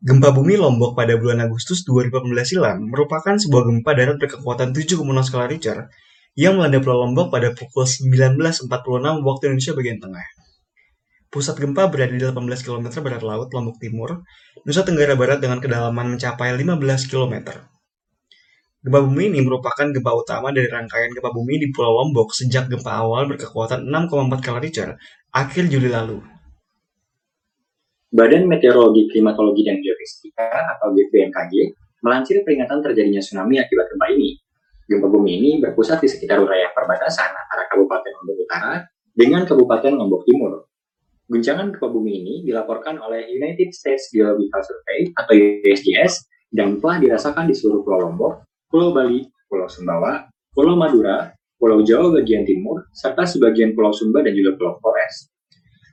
Gempa bumi Lombok pada bulan Agustus 2018 silam merupakan sebuah gempa darat berkekuatan 7,0 skala Richter yang melanda Pulau Lombok pada pukul 19.46 waktu Indonesia bagian tengah. Pusat gempa berada di 18 km barat laut Lombok Timur, Nusa Tenggara Barat dengan kedalaman mencapai 15 km. Gempa bumi ini merupakan gempa utama dari rangkaian gempa bumi di Pulau Lombok sejak gempa awal berkekuatan 6,4 skala Richter akhir Juli lalu. Badan Meteorologi, Klimatologi, dan Geofisika atau BMKG melansir peringatan terjadinya tsunami akibat gempa ini. Gempa bumi ini berpusat di sekitar wilayah perbatasan antara Kabupaten Lombok Utara dengan Kabupaten Lombok Timur. Guncangan gempa bumi ini dilaporkan oleh United States Geological Survey atau USGS dan telah dirasakan di seluruh Pulau Lombok, Pulau Bali, Pulau Sumbawa, Pulau Madura, Pulau Jawa bagian timur, serta sebagian Pulau Sumba dan juga Pulau Flores.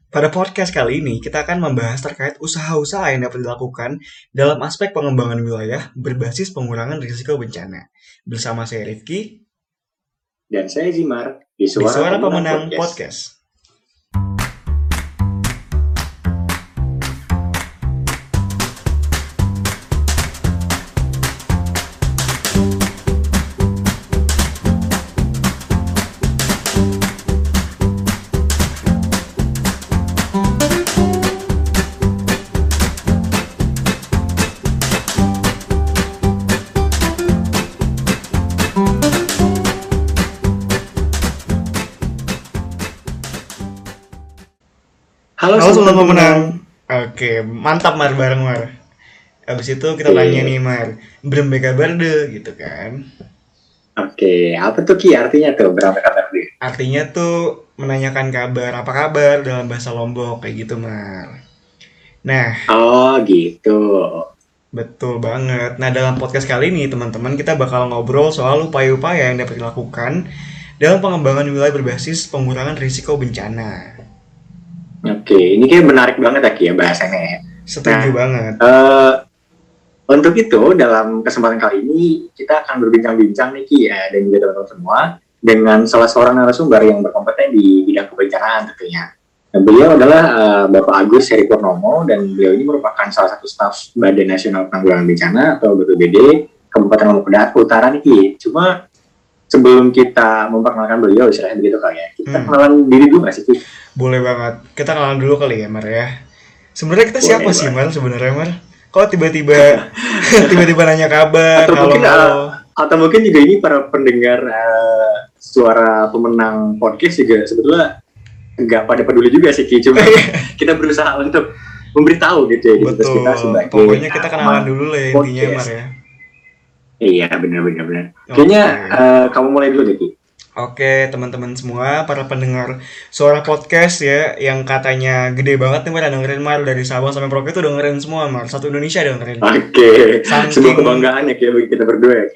Pada podcast kali ini, kita akan membahas terkait usaha-usaha yang dapat dilakukan dalam aspek pengembangan wilayah berbasis pengurangan risiko bencana. Bersama saya Rifki. Dan saya Zimar di Suara, di Suara Pemenang, Pemenang Podcast. Podcast. Selamat pemenang. Oke, mantap Mar bareng Mar. Abis itu kita tanya nih Mar, berapa kabar deh gitu kan? Oke, apa tuh Ki artinya tuh berapa kabar deh? Artinya tuh menanyakan kabar, apa kabar dalam bahasa Lombok kayak gitu Mar. Nah. Oh gitu. Betul banget. Nah dalam podcast kali ini teman-teman kita bakal ngobrol soal upaya-upaya yang dapat dilakukan dalam pengembangan wilayah berbasis pengurangan risiko bencana. Oke, ini kayak menarik banget ya Ki ya bahasanya ya. Setuju nah, banget. Uh, untuk itu dalam kesempatan kali ini kita akan berbincang-bincang nih Ki ya dan juga teman-teman semua dengan salah seorang narasumber yang berkompeten di bidang kebencanaan tentunya. Nah, beliau adalah uh, Bapak Agus Heri Purnomo dan beliau ini merupakan salah satu staf Badan Nasional Penanggulangan Bencana atau BPBD Kabupaten Lombok Utara nih Ki. Cuma sebelum kita memperkenalkan beliau istilahnya begitu kali ya. Kita hmm. kenalan diri dulu nggak sih boleh banget. Kita kenalan dulu kali ya Mar ya. Sebenarnya kita boleh siapa sih Mar sebenarnya Mar? Kok tiba-tiba tiba-tiba nanya kabar atau kalau mungkin uh, atau mungkin juga ini para pendengar uh, suara pemenang podcast juga sebetulnya nggak pada peduli juga sih Ki. Cuma kita berusaha untuk memberitahu gitu ya Betul. kita sebagai pokoknya kita kenalan dulu lah intinya Mar ya Iya benar-benar benar. Kayaknya uh, kamu mulai dulu deh Ki. Oke teman-teman semua para pendengar suara podcast ya yang katanya gede banget nih pada dengerin Mar dari Sabang sampai Merauke itu dengerin semua Mar satu Indonesia dengerin. Oke. Saking... Sebuah kebanggaan ya kayak bagi kita berdua ya.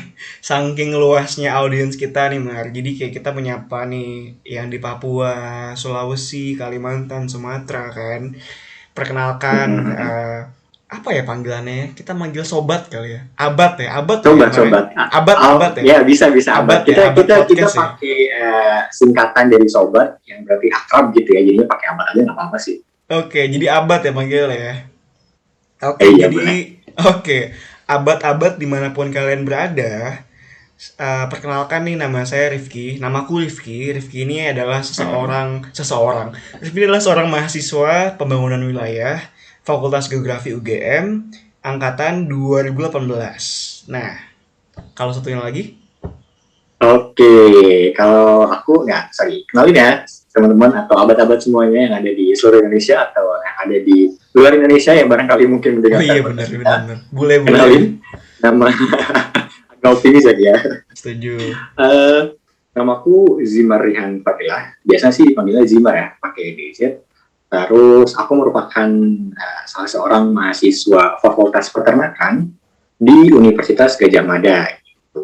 Saking luasnya audiens kita nih Mar jadi kayak kita menyapa nih yang di Papua, Sulawesi, Kalimantan, Sumatera kan. Perkenalkan. Mm -hmm. uh, apa ya panggilannya kita manggil sobat kali ya. Abad ya abad sobat ya, sobat. Abad abad ya? ya bisa bisa. Abad, abad. kita ya, abad kita kita ya. pakai uh, singkatan dari sobat yang berarti akrab gitu ya. Jadinya pakai abad aja nggak apa apa sih. Oke jadi abad ya manggil ya? Oke eh, iya, jadi oke abad-abad di mana pun kalian berada uh, perkenalkan nih nama saya Rifki namaku Rifki. Rifki ini adalah seseorang seseorang. Rifki adalah seorang mahasiswa pembangunan wilayah Fakultas Geografi UGM angkatan 2018. Nah, kalau satunya lagi? Oke, kalau aku nggak, sorry, kenalin ya teman-teman atau abad-abad semuanya yang ada di seluruh Indonesia atau yang ada di luar Indonesia yang barangkali mungkin mendengar. Oh iya benar benar. Boleh boleh. Kenalin nama agak optimis ya. Setuju. Uh, namaku Zimar Rihan Fadilah. Biasa sih dipanggilnya Zimar ya, pakai DZ Terus aku merupakan uh, salah seorang mahasiswa Fakultas Peternakan di Universitas Gajah Mada. Gitu.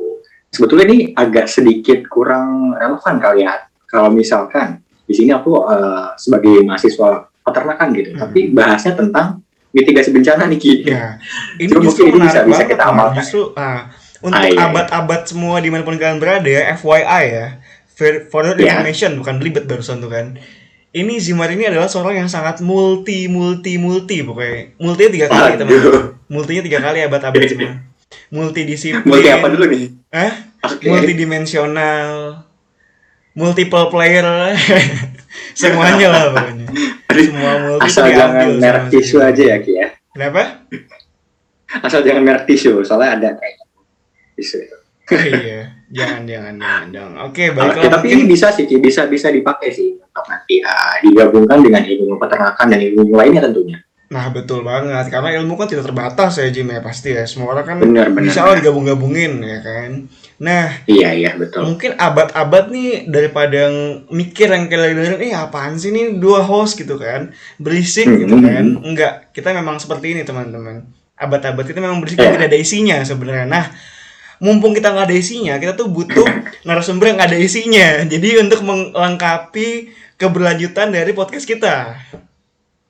Sebetulnya ini agak sedikit kurang relevan kali ya kalau misalkan di sini aku uh, sebagai mahasiswa peternakan gitu, hmm. tapi bahasnya tentang mitigasi bencana nih Ki. Ya. Ini Cuma justru ini bisa, bisa kita amalkan. Justru, uh, untuk ah, iya, abad-abad iya. semua di mana pun kalian berada ya, FYI ya, for your yeah. information bukan belibet barusan tuh kan ini Zimar ini adalah seorang yang sangat multi multi multi pokoknya. Multinya tiga kali teman multinya tiga kali abad-abad semua. Multidisiplin. Multi apa dulu nih? Eh Oke. multidimensional. Multiple player. Semuanya lah pokoknya. Semua multi asal jangan merek tisu Zimar. aja ya Ki ya. Kenapa? Asal jangan merek tisu soalnya ada kayak tisu. Itu Oh, iya. Jangan jangan jangan jangan. Oke Oke, baiklah tapi mungkin ini bisa sih Ki, bisa bisa dipakai sih untuk nanti ah, digabungkan dengan ilmu peternakan dan ilmu lainnya tentunya Nah betul banget karena ilmu kan tidak terbatas ya Jim ya pasti ya semua orang kan benar benar bisa lah digabung-gabungin ya kan. Nah iya iya betul mungkin abad-abad nih daripada yang mikir yang kayak lagi dengerin, eh apaan sih nih dua host gitu kan berisik gitu Hmm. kan. Enggak kita memang seperti ini teman-teman. Abad-abad itu memang berisik tapi tidak ada isinya sebenarnya. Nah mumpung kita nggak ada isinya kita tuh butuh narasumber yang ada isinya. Jadi untuk melengkapi keberlanjutan dari podcast kita.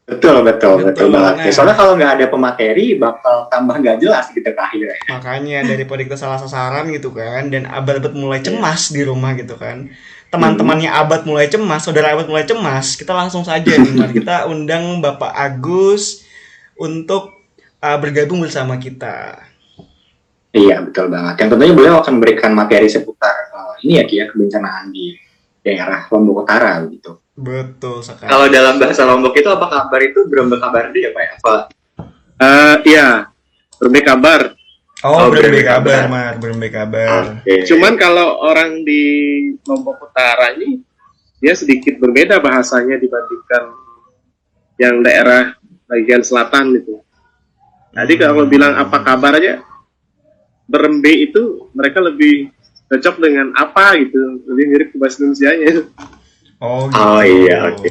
betul betul Betul betul, banget banget. soalnya kalau nggak ada pemateri bakal tambah nggak jelas gitu ke akhirnya makanya daripada kita salah sasaran gitu kan dan abad-abad mulai Iya. cemas di rumah gitu kan teman-temannya Hmm. abad mulai cemas saudara abad mulai cemas kita langsung saja nih Mar. kita undang bapak Agus untuk uh, bergabung bersama kita Iya betul banget. Yang tentunya beliau akan memberikan materi seputar eh, ini ya Ki ya kebencanaan di daerah Lombok Utara gitu. betul sekali Kalau dalam bahasa Lombok itu apa kabar itu belum berkabar dia Pak ya? Apa? Eh iya, berbeda kabar. oh, Oh, berbagai berbagai kabar kabar. Mar berbagai kabar Oke. Cuman kalau orang di Lombok Utara ini dia sedikit berbeda bahasanya dibandingkan yang daerah bagian selatan itu. Jadi kalau bilang apa kabar aja, berembe itu mereka lebih cocok dengan apa gitu, lebih mirip ke bahasa Indonesia-nya. oh gitu Oh iya oke.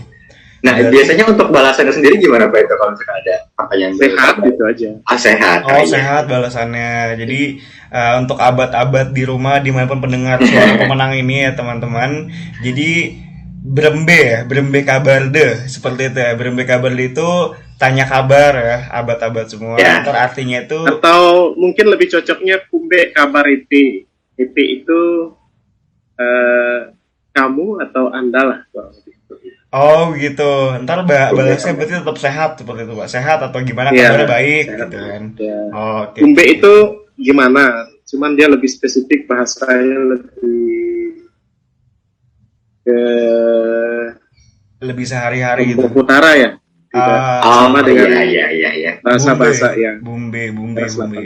Nah Berarti- biasanya untuk balasannya sendiri gimana Pak itu kalau misalkan ada pertanyaan Sehat berkabar? gitu aja. Ah sehat. Oh iya. sehat balasannya. Jadi uh, untuk abad-abad di rumah di mana pun pendengar suara pemenang ini ya teman-teman. Jadi berembe ya, berembe kabar deh seperti itu ya. Berembe kabar itu tanya kabar ya, abad-abad semua. Ya. Ntar artinya itu Atau mungkin lebih cocoknya kumbe kabar EP. EP itu eh, kamu atau anda lah. oh gitu. Ntar ba- Berembe balasnya berarti tetap sehat seperti itu pak. Sehat atau gimana Iya, kabarnya baik sehat. gitu kan. Ya. Oh, Oke. Kumbe itu gimana? Cuman dia lebih spesifik bahasanya lebih ke lebih sehari-hari gitu. Utara ya. Tidak Ah, Oh sama dengan iya iya iya iya. bahasa-bahasa Bumbe. yang Bumbe, bumbe, Bahasa bumbe.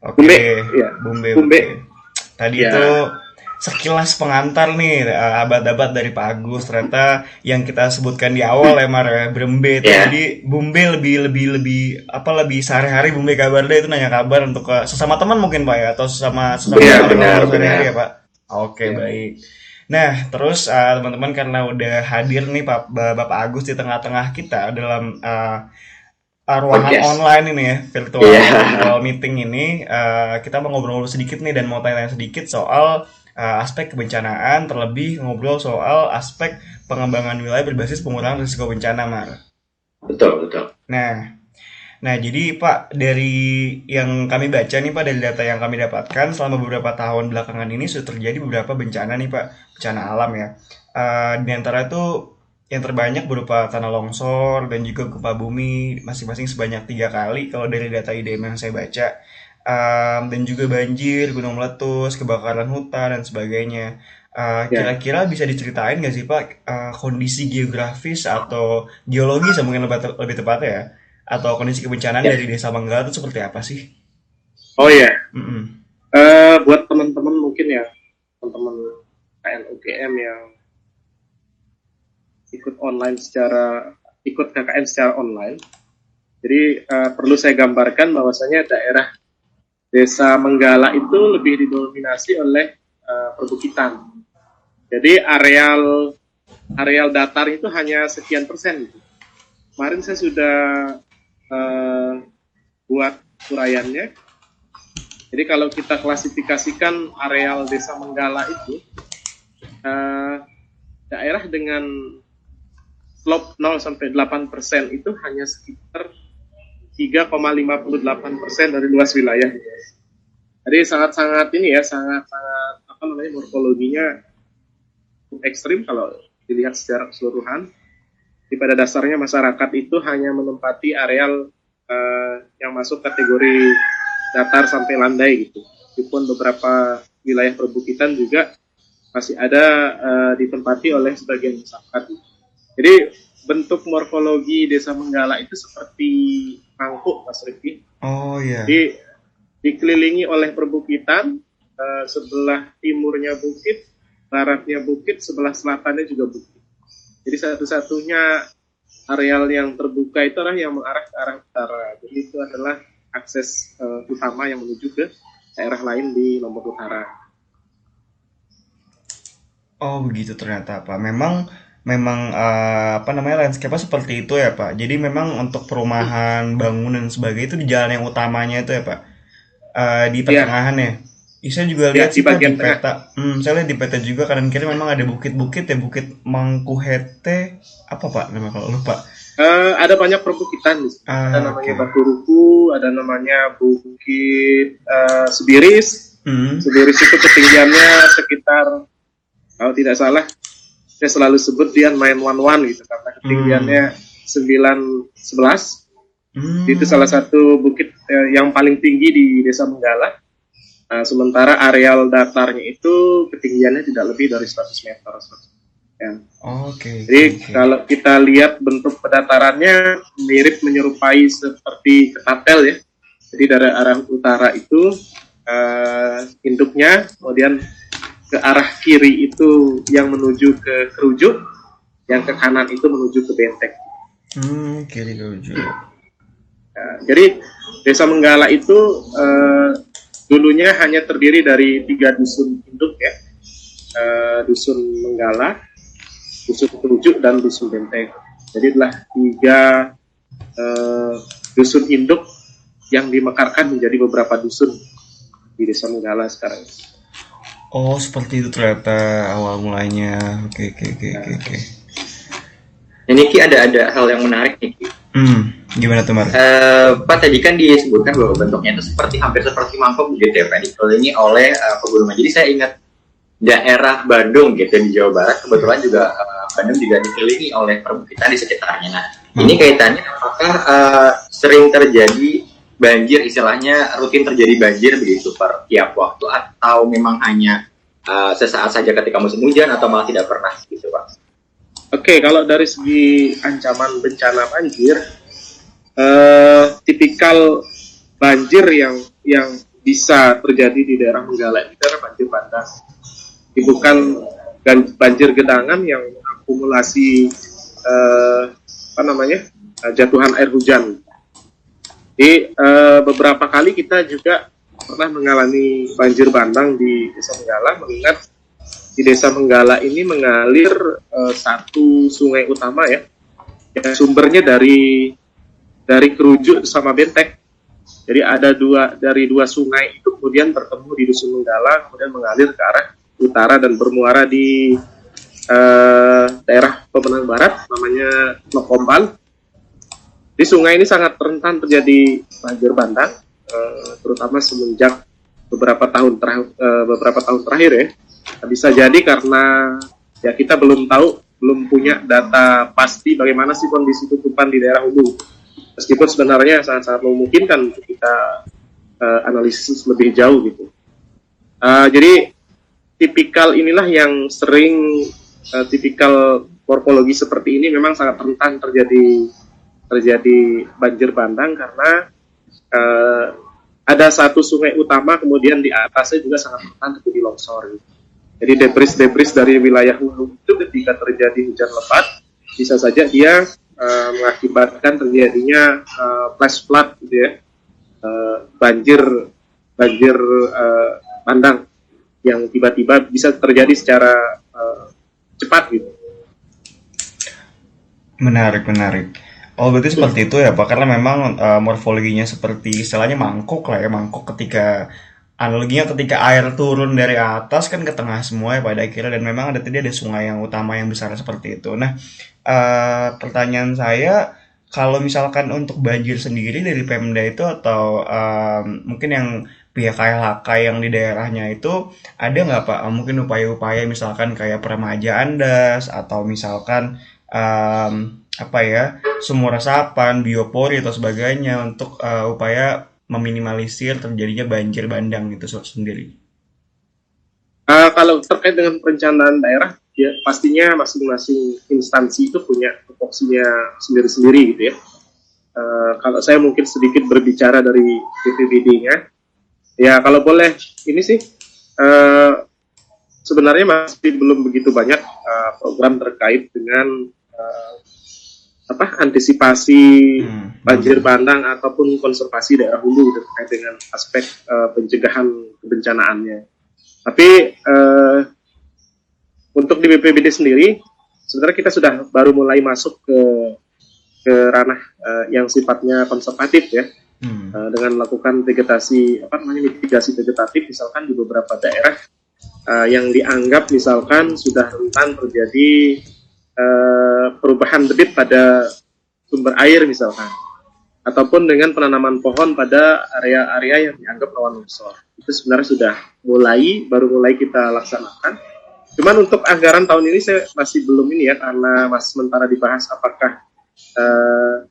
Oke. Bumbe, ya. Bumbe, Bumbe. oke. Tadi Ya. itu sekilas pengantar nih eh, abad-abad dari Pak Agus ternyata yang kita sebutkan di awal ya Mar ya Brembe itu Ya. jadi Bumbe lebih lebih lebih apa lebih sehari-hari Bumbe kabar deh itu nanya kabar untuk ke sesama teman mungkin Pak ya atau sesama sesama orang benar, sehari-hari benar. ya Pak. Oke Ya. baik. Nah terus eh, teman-teman karena udah hadir nih Pak Bapak Agus di tengah-tengah kita dalam eh, uh, ruangan Podcast. online ini ya virtual, virtual meeting ini uh, kita mau ngobrol-ngobrol sedikit nih dan mau tanya-tanya sedikit soal uh, aspek kebencanaan terlebih ngobrol soal aspek pengembangan wilayah berbasis pengurangan risiko bencana Mar. Betul betul. Nah, nah jadi Pak dari yang kami baca nih Pak dari data yang kami dapatkan selama beberapa tahun belakangan ini sudah terjadi beberapa bencana nih Pak, bencana alam ya. Eh, di antara itu yang terbanyak berupa tanah longsor dan juga gempa bumi masing-masing sebanyak tiga kali kalau dari data IDM yang saya baca. Em, dan juga banjir, gunung meletus, kebakaran hutan dan sebagainya. Eh, Ya. kira-kira bisa diceritain nggak sih Pak eh, kondisi geografis atau geologi mungkin lebih, lebih tepatnya ya atau kondisi kebencanaan Ya. dari desa Manggala itu seperti apa sih? Oh ya, Mm-mm. Eh, buat teman-teman mungkin ya, teman-teman KNUGM yang ikut online secara ikut KKN secara online. Jadi eh, perlu saya gambarkan bahwasanya daerah Desa Menggala itu lebih didominasi oleh eh, perbukitan. Jadi areal areal datar itu hanya sekian persen. Kemarin saya sudah eh, buat uraiannya. Jadi kalau kita klasifikasikan areal Desa Menggala itu eh, daerah dengan slope 0 sampai 8 persen itu hanya sekitar 3,58 persen dari luas wilayah. Jadi sangat-sangat ini ya, sangat-sangat apa namanya morfologinya ekstrim kalau dilihat secara keseluruhan. Di pada dasarnya masyarakat itu hanya menempati areal uh, yang masuk kategori datar sampai landai gitu. Meskipun beberapa wilayah perbukitan juga masih ada uh, ditempati oleh sebagian masyarakat. Jadi bentuk morfologi desa Menggala itu seperti mangkuk, Mas Rifki. Oh iya. Jadi dikelilingi oleh perbukitan, uh, sebelah timurnya bukit, baratnya bukit, sebelah selatannya juga bukit. Jadi satu-satunya areal yang terbuka itu adalah yang mengarah ke arah utara. Jadi itu adalah akses uh, utama yang menuju ke daerah lain di Lombok Utara. Oh begitu ternyata Pak. Memang memang uh, apa namanya landscape seperti itu ya Pak. Jadi memang untuk perumahan, bangunan sebagainya itu di jalan yang utamanya itu ya Pak. Uh, di iya. pertengahan ya. Ya, saya juga lihat ya, di, di peta. Hmm, saya lihat di peta juga kanan kiri memang ada bukit-bukit ya, Bukit Mangkuhete apa Pak nama kalau lupa. Uh, ada banyak perbukitan di Ah, ada namanya okay. Batu Ruku, ada namanya Bukit uh, Sebiris. Hmm. Sebiris itu ketinggiannya sekitar kalau tidak salah saya selalu sebut dia main one one gitu karena ketinggiannya hmm. sembilan sebelas. Hmm. Itu salah satu bukit uh, yang paling tinggi di Desa Menggala Nah, sementara areal datarnya itu ketinggiannya tidak lebih dari 100 meter. Ya. Oke. Okay, Jadi okay. kalau kita lihat bentuk pendatarannya mirip menyerupai seperti ketatel ya. Jadi dari arah utara itu uh, induknya, kemudian ke arah kiri itu yang menuju ke kerujuk, yang ke kanan itu menuju ke bentek. Hmm, kiri kerujuk. Nah, jadi desa Menggala itu uh, dulunya hanya terdiri dari tiga dusun induk ya, uh, dusun Menggala, dusun Kerujuk dan dusun Benteng. Jadi adalah tiga uh, dusun induk yang dimekarkan menjadi beberapa dusun di desa Menggala sekarang. Oh seperti itu ternyata awal mulanya. Oke oke oke oke. Ini Ki ada ada hal yang menarik nih Ki. Hmm, gimana tuh Mar? Uh, Pak tadi kan disebutkan bahwa bentuknya itu seperti hampir seperti mangkok gitu ya Pak dikelilingi oleh uh, pegunungan. Jadi saya ingat daerah Bandung gitu di Jawa Barat kebetulan juga uh, Bandung juga dikelilingi oleh perbukitan di sekitarnya. Nah hmm. ini kaitannya apakah uh, sering terjadi banjir istilahnya rutin terjadi banjir begitu per tiap waktu atau memang hanya uh, sesaat saja ketika musim hujan atau malah tidak pernah gitu Pak? Oke, kalau dari segi ancaman bencana banjir, eh, tipikal banjir yang yang bisa terjadi di daerah Menggala ini adalah banjir bandang. Bukan banjir gedangan yang akumulasi eh, apa namanya jatuhan air hujan. Jadi eh, beberapa kali kita juga pernah mengalami banjir bandang di Desa Menggala mengingat di Desa Menggala ini mengalir uh, satu sungai utama ya, yang sumbernya dari dari Kerujuk sama Bentek. Jadi ada dua dari dua sungai itu kemudian bertemu di Dusun Menggala, kemudian mengalir ke arah utara dan bermuara di uh, daerah Pemenang Barat, namanya Lokombal. Di sungai ini sangat rentan terjadi banjir bandang, uh, terutama semenjak beberapa tahun terakhir, uh, beberapa tahun terakhir ya bisa jadi karena ya kita belum tahu, belum punya data pasti bagaimana sih kondisi tutupan di daerah hulu. Meskipun sebenarnya sangat-sangat memungkinkan untuk kita uh, analisis lebih jauh gitu. Uh, jadi tipikal inilah yang sering uh, tipikal morfologi seperti ini memang sangat rentan terjadi terjadi banjir bandang karena uh, ada satu sungai utama kemudian di atasnya juga sangat rentan terjadi longsor. Jadi debris-debris dari wilayah hulu itu ketika terjadi hujan lebat bisa saja dia uh, mengakibatkan terjadinya uh, flash flood gitu ya. Uh, banjir banjir pandang yang tiba-tiba bisa terjadi secara uh, cepat gitu. Menarik, menarik. Oh berarti seperti itu ya Pak, karena memang uh, morfologinya seperti istilahnya mangkok lah ya, mangkok ketika analoginya ketika air turun dari atas kan ke tengah semua ya pada akhirnya. Dan memang ada tadi ada sungai yang utama yang besar seperti itu. Nah, uh, pertanyaan saya kalau misalkan untuk banjir sendiri dari Pemda itu atau um, mungkin yang pihak KLHK yang di daerahnya itu ada nggak Pak? Mungkin upaya-upaya misalkan kayak peremajaan das atau misalkan um, apa ya sumur resapan, biopori atau sebagainya untuk uh, upaya meminimalisir terjadinya banjir bandang itu sendiri. Uh, kalau terkait dengan perencanaan daerah, ya pastinya masing-masing instansi itu punya tupoksinya sendiri-sendiri gitu ya. Uh, kalau saya mungkin sedikit berbicara dari BPBD-nya, ya kalau boleh ini sih uh, sebenarnya masih belum begitu banyak uh, program terkait dengan uh, apa antisipasi hmm. banjir bandang ataupun konservasi daerah hulu terkait dengan aspek uh, pencegahan kebencanaannya. Tapi uh, untuk di BPBD sendiri, sebenarnya kita sudah baru mulai masuk ke ke ranah uh, yang sifatnya konservatif ya, hmm. uh, dengan melakukan vegetasi apa namanya mitigasi vegetatif, misalkan di beberapa daerah uh, yang dianggap misalkan sudah rentan terjadi uh, perubahan debit pada sumber air misalkan ataupun dengan penanaman pohon pada area-area yang dianggap rawan longsor. Itu sebenarnya sudah mulai, baru mulai kita laksanakan. Cuman untuk anggaran tahun ini saya masih belum ini ya, karena masih sementara dibahas apakah uh,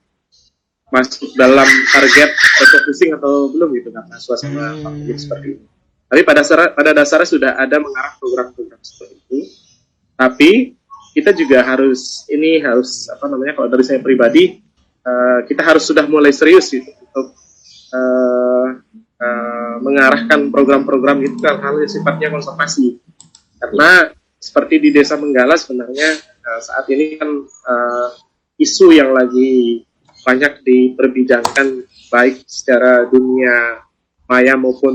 masuk dalam target refocusing atau belum gitu karena suasana hmm. seperti ini. Tapi pada dasar, pada dasarnya sudah ada mengarah program-program seperti itu. Tapi kita juga harus ini harus apa namanya kalau dari saya pribadi uh, kita harus sudah mulai serius gitu untuk uh, uh, mengarahkan program-program itu ke hal yang sifatnya konservasi. Karena seperti di Desa Menggala sebenarnya uh, saat ini kan uh, isu yang lagi banyak diperbincangkan baik secara dunia maya maupun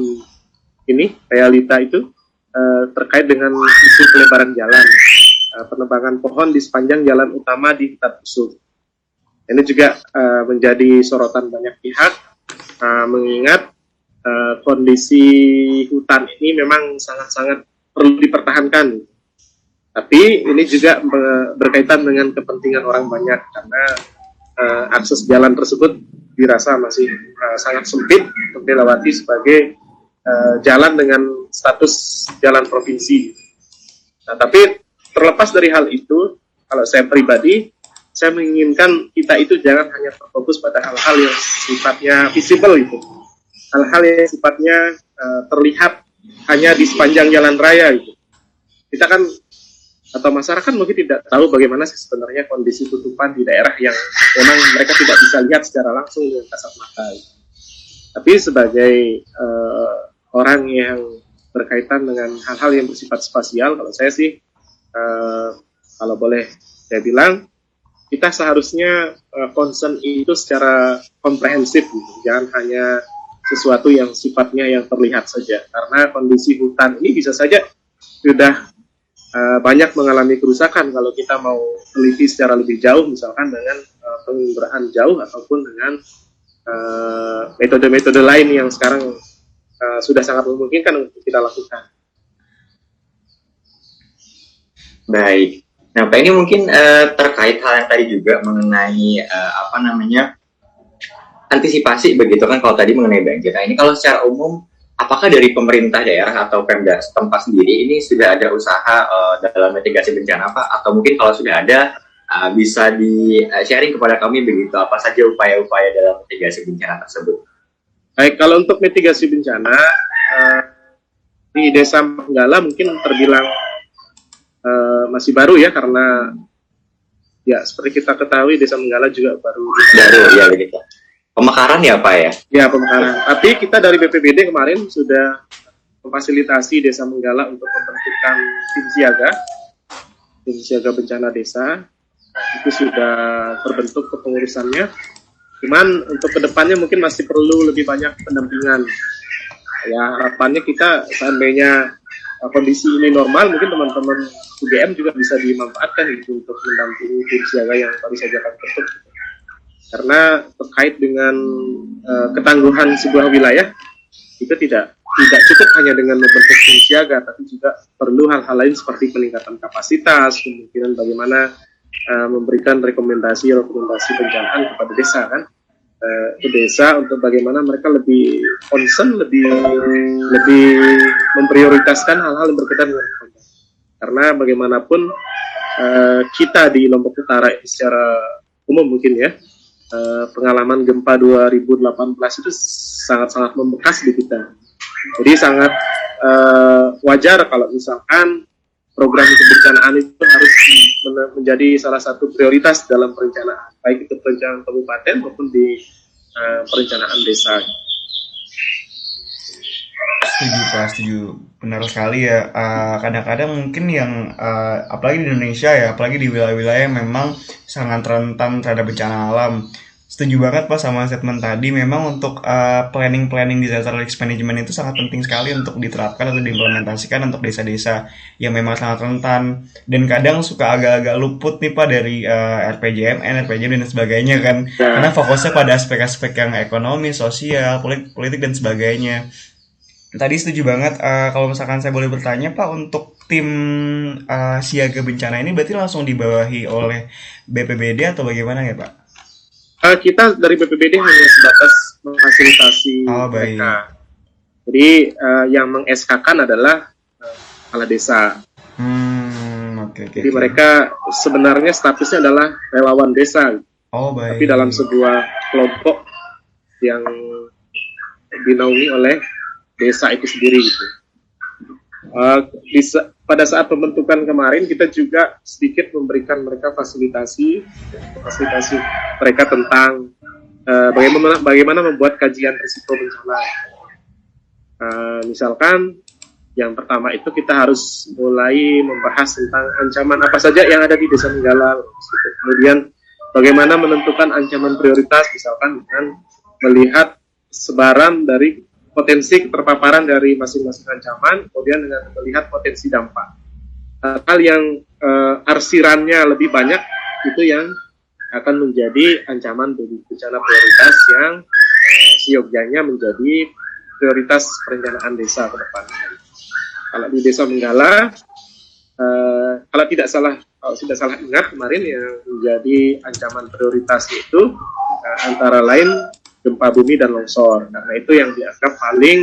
ini realita itu uh, terkait dengan isu pelebaran jalan, uh, penebangan pohon di sepanjang jalan utama di hutan. Ini juga uh, menjadi sorotan banyak pihak, uh, mengingat uh, kondisi hutan ini memang sangat-sangat perlu dipertahankan. Tapi ini juga berkaitan dengan kepentingan orang banyak karena uh, akses jalan tersebut dirasa masih uh, sangat sempit untuk dilewati sebagai uh, jalan dengan status jalan provinsi. Nah, tapi terlepas dari hal itu, kalau saya pribadi, saya menginginkan kita itu jangan hanya terfokus pada hal-hal yang sifatnya visible itu, hal-hal yang sifatnya uh, terlihat hanya di sepanjang jalan raya itu. Kita kan atau masyarakat mungkin tidak tahu bagaimana sih sebenarnya kondisi tutupan di daerah yang memang mereka tidak bisa lihat secara langsung dengan kasat mata. Tapi sebagai uh, orang yang berkaitan dengan hal-hal yang bersifat spasial kalau saya sih uh, kalau boleh saya bilang kita seharusnya uh, concern itu secara komprehensif gitu. jangan hanya sesuatu yang sifatnya yang terlihat saja karena kondisi hutan ini bisa saja sudah uh, banyak mengalami kerusakan kalau kita mau teliti secara lebih jauh misalkan dengan uh, penginderaan jauh ataupun dengan metode-metode uh, lain yang sekarang uh, sudah sangat memungkinkan untuk kita lakukan. Baik. Nah, Pak ini mungkin uh, terkait hal yang tadi juga mengenai uh, apa namanya antisipasi begitu kan kalau tadi mengenai banjir. Nah, ini kalau secara umum apakah dari pemerintah daerah atau Pemda setempat sendiri ini sudah ada usaha uh, dalam mitigasi bencana apa atau mungkin kalau sudah ada uh, bisa di sharing kepada kami begitu apa saja upaya-upaya dalam mitigasi bencana tersebut? Baik, kalau untuk mitigasi bencana uh, di Desa Manggala mungkin terbilang uh, masih baru ya karena ya seperti kita ketahui Desa Menggala juga baru baru ya begitu. Pemekaran ya Pak ya? Ya pemekaran. Tapi kita dari BPBD kemarin sudah memfasilitasi Desa Menggala untuk membentukkan tim siaga, tim siaga bencana desa. Itu sudah terbentuk kepengurusannya Cuman untuk ke depannya mungkin masih perlu lebih banyak pendampingan. Ya harapannya kita seandainya kondisi ini normal, mungkin teman-teman UGM juga bisa dimanfaatkan gitu untuk mendampingi tim siaga yang baru saja akan tertutup. Karena terkait dengan uh, ketangguhan sebuah wilayah itu tidak tidak cukup hanya dengan membentuk tim siaga, tapi juga perlu hal-hal lain seperti peningkatan kapasitas, kemungkinan bagaimana uh, memberikan rekomendasi rekomendasi penjanaan kepada desa kan uh, ke desa untuk bagaimana mereka lebih concern lebih lebih memprioritaskan hal-hal yang berkaitan dengan karena bagaimanapun uh, kita di Lombok Utara secara umum mungkin ya uh, pengalaman gempa 2018 itu sangat-sangat membekas di kita. Jadi sangat uh, wajar kalau misalkan program kebencanaan itu harus menjadi salah satu prioritas dalam perencanaan, baik itu perencanaan kabupaten maupun di uh, perencanaan desa. Setuju Pak, setuju. Benar sekali ya. Kadang-kadang uh, mungkin yang uh, apalagi di Indonesia ya, apalagi di wilayah-wilayah memang sangat rentan terhadap bencana alam setuju banget pak sama statement tadi memang untuk uh, planning planning disaster risk management itu sangat penting sekali untuk diterapkan atau diimplementasikan untuk desa-desa yang memang sangat rentan dan kadang suka agak-agak luput nih pak dari uh, RPJMN, RPJM dan sebagainya kan karena fokusnya pada aspek-aspek yang ekonomi, sosial, politik, politik dan sebagainya. Tadi setuju banget uh, kalau misalkan saya boleh bertanya Pak untuk tim uh, siaga bencana ini berarti langsung dibawahi oleh BPBD atau bagaimana ya Pak? Uh, kita dari BPBD hanya sebatas memfasilitasi oh, mereka. Jadi uh, yang meng kan adalah uh, kepala desa. Hmm, okay, okay, Jadi okay. mereka sebenarnya statusnya adalah relawan desa. Oh, baik. Tapi dalam sebuah kelompok yang dinaungi oleh desa itu sendiri gitu. Uh, bisa, pada saat pembentukan kemarin kita juga sedikit memberikan mereka fasilitasi fasilitasi mereka tentang uh, bagaimana bagaimana membuat kajian risiko bencana. Uh, misalkan yang pertama itu kita harus mulai membahas tentang ancaman apa saja yang ada di desa Menggala. Kemudian bagaimana menentukan ancaman prioritas misalkan dengan melihat sebaran dari potensi terpaparan dari masing-masing ancaman, kemudian dengan melihat potensi dampak. Hal yang uh, arsirannya lebih banyak itu yang akan menjadi ancaman bencana prioritas yang uh, siogyanya menjadi prioritas perencanaan desa ke depan. Kalau di Desa Menggala, uh, kalau tidak salah kalau tidak salah ingat kemarin yang menjadi ancaman prioritas itu uh, antara lain gempa bumi dan longsor. Karena itu yang dianggap paling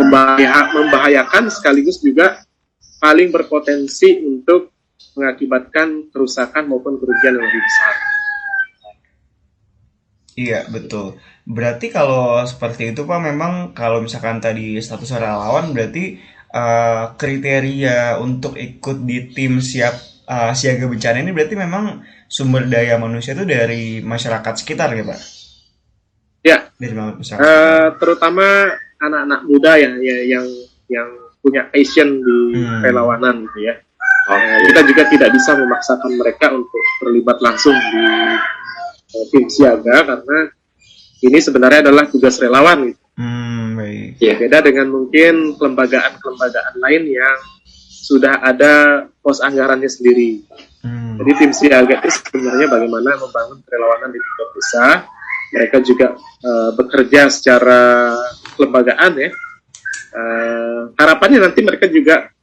membahaya, membahayakan sekaligus juga paling berpotensi untuk mengakibatkan kerusakan maupun kerugian yang lebih besar. Iya betul. Berarti kalau seperti itu pak, memang kalau misalkan tadi status relawan berarti uh, kriteria untuk ikut di tim siap uh, siaga bencana ini berarti memang sumber daya manusia itu dari masyarakat sekitar ya pak? Ya, uh, terutama anak-anak muda ya, ya yang yang punya passion di hmm. relawanan gitu ya. Uh, kita juga tidak bisa memaksakan mereka untuk terlibat langsung di uh, tim siaga karena ini sebenarnya adalah tugas relawan gitu. Hmm, baik. Ya, beda dengan mungkin kelembagaan-kelembagaan lain yang sudah ada pos anggarannya sendiri. Hmm. Jadi tim siaga itu sebenarnya bagaimana membangun relawanan di tingkat desa mereka juga uh, bekerja secara kelembagaan ya. Uh, harapannya nanti mereka juga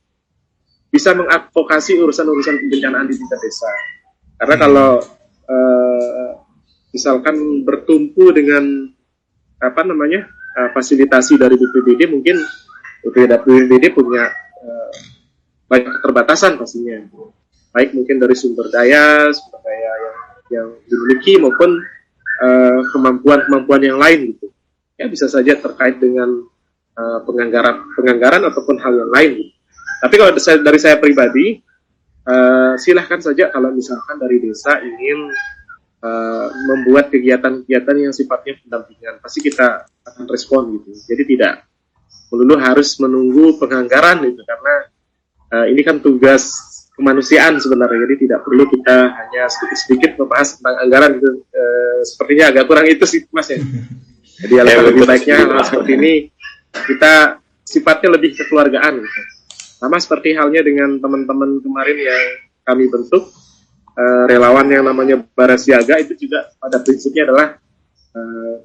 bisa mengadvokasi urusan-urusan kebencanaan di tingkat desa. Karena hmm. kalau uh, misalkan bertumpu dengan apa namanya uh, fasilitasi dari BPBD mungkin BPBD punya uh, banyak keterbatasan pastinya, baik mungkin dari sumber daya, sumber daya yang yang dimiliki maupun kemampuan-kemampuan uh, yang lain gitu. Ya bisa saja terkait dengan uh, penganggaran penganggaran ataupun hal yang lain. Gitu. Tapi kalau dari saya pribadi, uh, silahkan saja kalau misalkan dari desa ingin uh, membuat kegiatan-kegiatan yang sifatnya pendampingan, pasti kita akan respon gitu. Jadi tidak melulu harus menunggu penganggaran gitu karena uh, ini kan tugas kemanusiaan sebenarnya. Jadi tidak perlu kita hanya sedikit-sedikit membahas tentang anggaran itu e, sepertinya agak kurang itu sih mas ya. Jadi ya, lebih baiknya hal seperti ini kita sifatnya lebih kekeluargaan. Gitu. sama seperti halnya dengan teman-teman kemarin yang kami bentuk e, relawan yang namanya Barasiaga itu juga pada prinsipnya adalah eh,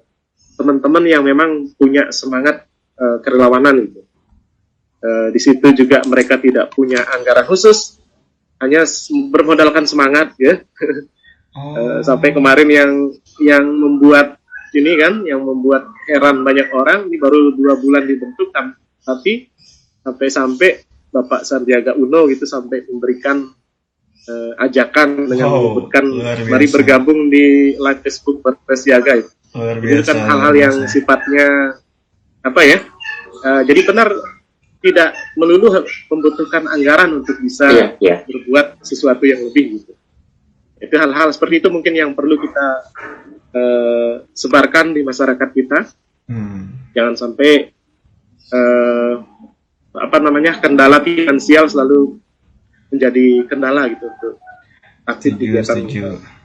teman-teman yang memang punya semangat e, kerelawanan itu. E, di situ juga mereka tidak punya anggaran khusus hanya bermodalkan semangat ya oh. sampai kemarin yang yang membuat ini kan yang membuat heran banyak orang ini baru dua bulan dibentuk tapi sampai-sampai Bapak Sarjaga Uno gitu sampai memberikan uh, ajakan dengan Oh, menyebutkan mari bergabung di live Facebook bersiaga itu. Luar Itu kan hal-hal yang sifatnya apa ya? Uh, jadi benar tidak melulu membutuhkan anggaran untuk bisa Iya, iya. berbuat sesuatu yang lebih gitu. Itu hal-hal seperti itu mungkin yang perlu kita uh, sebarkan di masyarakat kita. Hmm. Jangan sampai uh, apa namanya kendala finansial selalu menjadi kendala gitu untuk aktif Setuju, kegiatan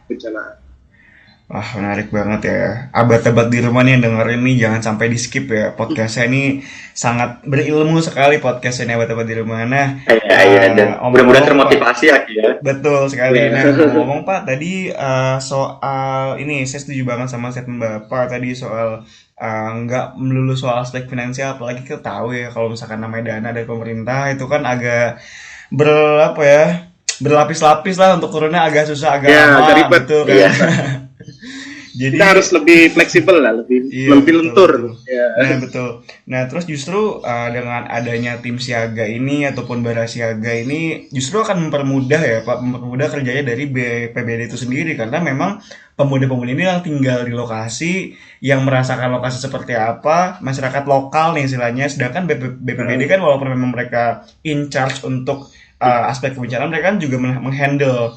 bencana. Wah menarik banget ya Abad-abad di rumah nih yang dengerin nih Jangan sampai di skip ya Podcastnya ini sangat berilmu sekali Podcastnya Abad-abad di rumah Nah Iya, iya. Dan eh, omong-omong, mudah-mudahan termotivasi ya, ya. Betul sekali. Iya. Nah, ngomong Pak, tadi eh, soal ini saya setuju banget sama statement Bapak tadi soal eh, nggak melulu soal aspek finansial, apalagi kita tahu ya kalau misalkan namanya dana dari pemerintah itu kan agak ber apa ya berlapis-lapis lah untuk turunnya agak susah agak Ya, lama gitu kan. Iya. Jadi Kita harus lebih fleksibel lah, lebih Iya, lebih betul, lentur. betul. Ya. Nah betul. Nah terus justru uh, dengan adanya tim siaga ini ataupun bara siaga ini justru akan mempermudah ya Pak, mempermudah kerjanya dari BPBD itu sendiri karena memang pemuda-pemuda ini yang tinggal di lokasi yang merasakan lokasi seperti apa masyarakat lokal nih istilahnya sedangkan BP BPBD kan walaupun memang mereka in charge untuk uh, aspek kebencanaan mereka kan juga men- menghandle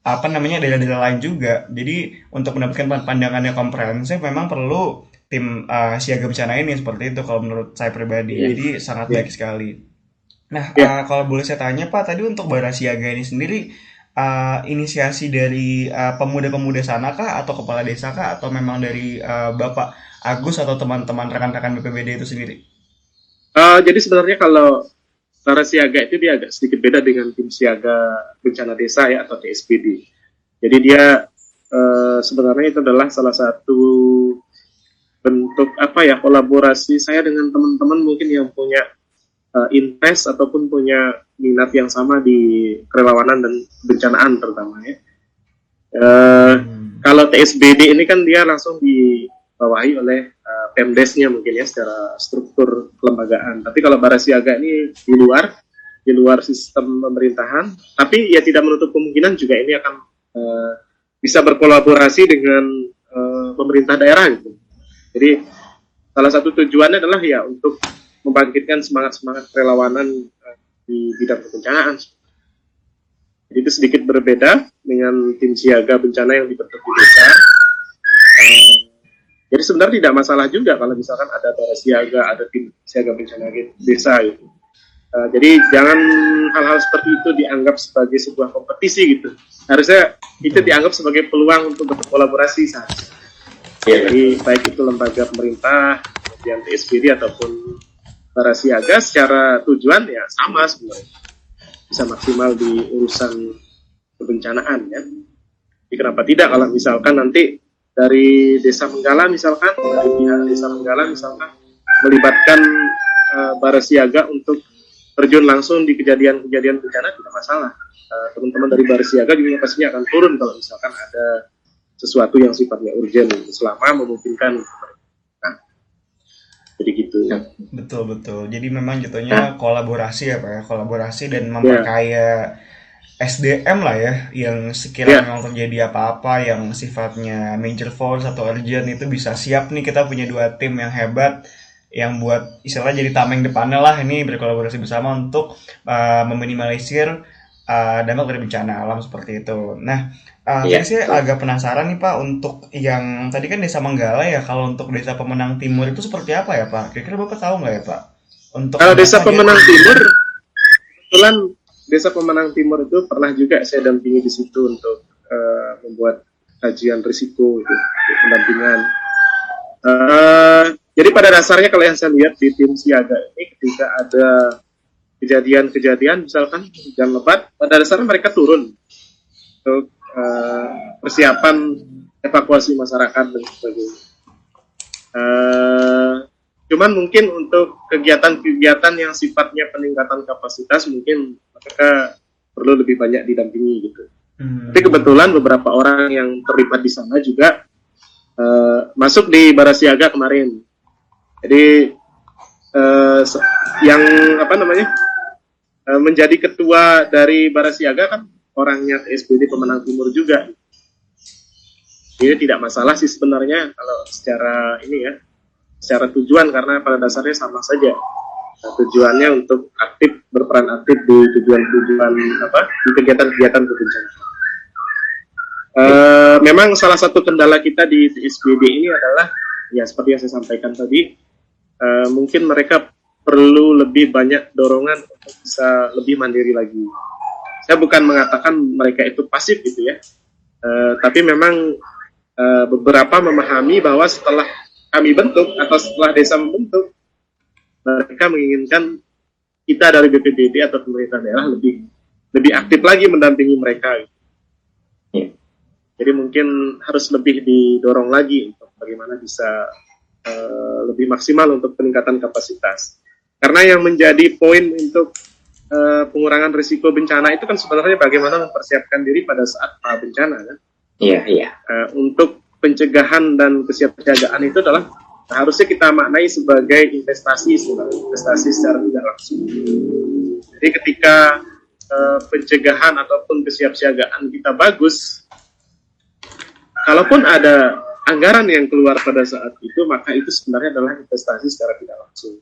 apa namanya daerah-daerah lain juga. Jadi untuk mendapatkan pandangan yang komprehensif memang perlu tim uh, siaga bencana ini seperti itu kalau menurut saya pribadi. Iya. Jadi sangat Iya. baik sekali. Nah, uh, Iya. kalau boleh saya tanya Pak, tadi untuk bara siaga ini sendiri uh, inisiasi dari uh, pemuda-pemuda sana kah atau kepala desa kah atau memang dari uh, Bapak Agus atau teman-teman rekan-rekan BPBD itu sendiri? Eh, jadi sebenarnya kalau para siaga itu dia agak sedikit beda dengan tim siaga bencana desa ya atau TSPD. Jadi dia eh, sebenarnya itu adalah salah satu bentuk apa ya kolaborasi saya dengan teman-teman mungkin yang punya eh, interest ataupun punya minat yang sama di kerelawanan dan bencanaan terutama ya. Eh, Hmm. kalau TSBD ini kan dia langsung dibawahi oleh uh, Pemdesnya mungkin ya secara struktur kelembagaan. Tapi kalau bara siaga ini di luar, di luar sistem pemerintahan, tapi ya tidak menutup kemungkinan juga ini akan uh, bisa berkolaborasi dengan uh, pemerintah daerah gitu. Jadi salah satu tujuannya adalah ya untuk membangkitkan semangat-semangat relawanan uh, di bidang kebencanaan. Jadi itu sedikit berbeda dengan tim siaga bencana yang dibentuk di desa. Eh, jadi sebenarnya tidak masalah juga kalau misalkan ada bara siaga, ada tim siaga bencana di desa gitu. Eh, jadi jangan hal-hal seperti itu dianggap sebagai sebuah kompetisi gitu. Harusnya itu dianggap sebagai peluang untuk berkolaborasi saja. Iya, Jadi baik itu lembaga pemerintah, kemudian TSPD ataupun para siaga secara tujuan ya sama sebenarnya bisa maksimal di urusan kebencanaan ya. Jadi kenapa tidak kalau misalkan nanti dari desa Menggala misalkan dari pihak desa Menggala misalkan melibatkan eh, para siaga untuk terjun langsung di kejadian-kejadian bencana tidak masalah. Eh, teman-teman dari bara siaga juga pastinya akan turun kalau misalkan ada sesuatu yang sifatnya urgent selama memungkinkan. Nah, jadi gitu. Betul betul. Jadi memang jatuhnya kolaborasi ya Pak ya, kolaborasi dan memperkaya SDM lah ya, yang sekiranya Ya. memang terjadi apa-apa yang sifatnya major force atau urgent itu bisa siap nih kita punya dua tim yang hebat yang buat istilahnya jadi tameng depannya lah ini berkolaborasi bersama untuk uh, meminimalisir uh, dampak dari bencana alam seperti itu. Nah, uh, Iya, saya agak penasaran nih Pak untuk yang tadi kan Desa Manggala ya, kalau untuk Desa Pemenang Timur itu seperti apa ya Pak? Kira-kira Bapak tahu nggak ya Pak? Untuk Kalau desa pemenang timur, kebetulan desa pemenang timur itu pernah juga saya dampingi di situ untuk eh, membuat kajian risiko itu, pendampingan. Eh, jadi pada dasarnya kalau yang saya lihat di tim siaga ini ketika ada kejadian-kejadian misalkan hujan lebat, pada dasarnya mereka turun untuk eh, persiapan evakuasi masyarakat dan sebagainya. Eh, cuman mungkin untuk kegiatan-kegiatan yang sifatnya peningkatan kapasitas mungkin mereka perlu lebih banyak didampingi gitu. Hmm. Tapi kebetulan beberapa orang yang terlibat di sana juga eh, masuk di Barasiaga kemarin. Jadi se- yang apa namanya eh, menjadi ketua dari Barasiaga kan orangnya TSBD pemenang timur juga. Jadi tidak masalah sih sebenarnya kalau secara ini ya, secara tujuan karena pada dasarnya sama saja. Nah, tujuannya untuk aktif berperan aktif di tujuan-tujuan apa di kegiatan-kegiatan kebencanaan. Uh, memang salah satu kendala kita di TSBD ini adalah ya seperti yang saya sampaikan tadi, uh, mungkin mereka perlu lebih banyak dorongan untuk bisa lebih mandiri lagi. Saya bukan mengatakan mereka itu pasif gitu ya, uh, tapi memang uh, beberapa memahami bahwa setelah kami bentuk atau setelah desa membentuk, mereka menginginkan kita dari BPBD atau pemerintah daerah lebih lebih aktif lagi mendampingi mereka. Gitu. Jadi mungkin harus lebih didorong lagi untuk bagaimana bisa uh, lebih maksimal untuk peningkatan kapasitas. Karena yang menjadi poin untuk uh, pengurangan risiko bencana itu kan sebenarnya bagaimana mempersiapkan diri pada saat bencana kan. Iya, iya. Uh, untuk pencegahan dan kesiapsiagaan itu adalah harusnya kita maknai sebagai investasi sebenarnya, investasi secara tidak langsung. Jadi ketika uh, pencegahan ataupun kesiapsiagaan kita bagus, kalaupun ada anggaran yang keluar pada saat itu, maka itu sebenarnya adalah investasi secara tidak langsung.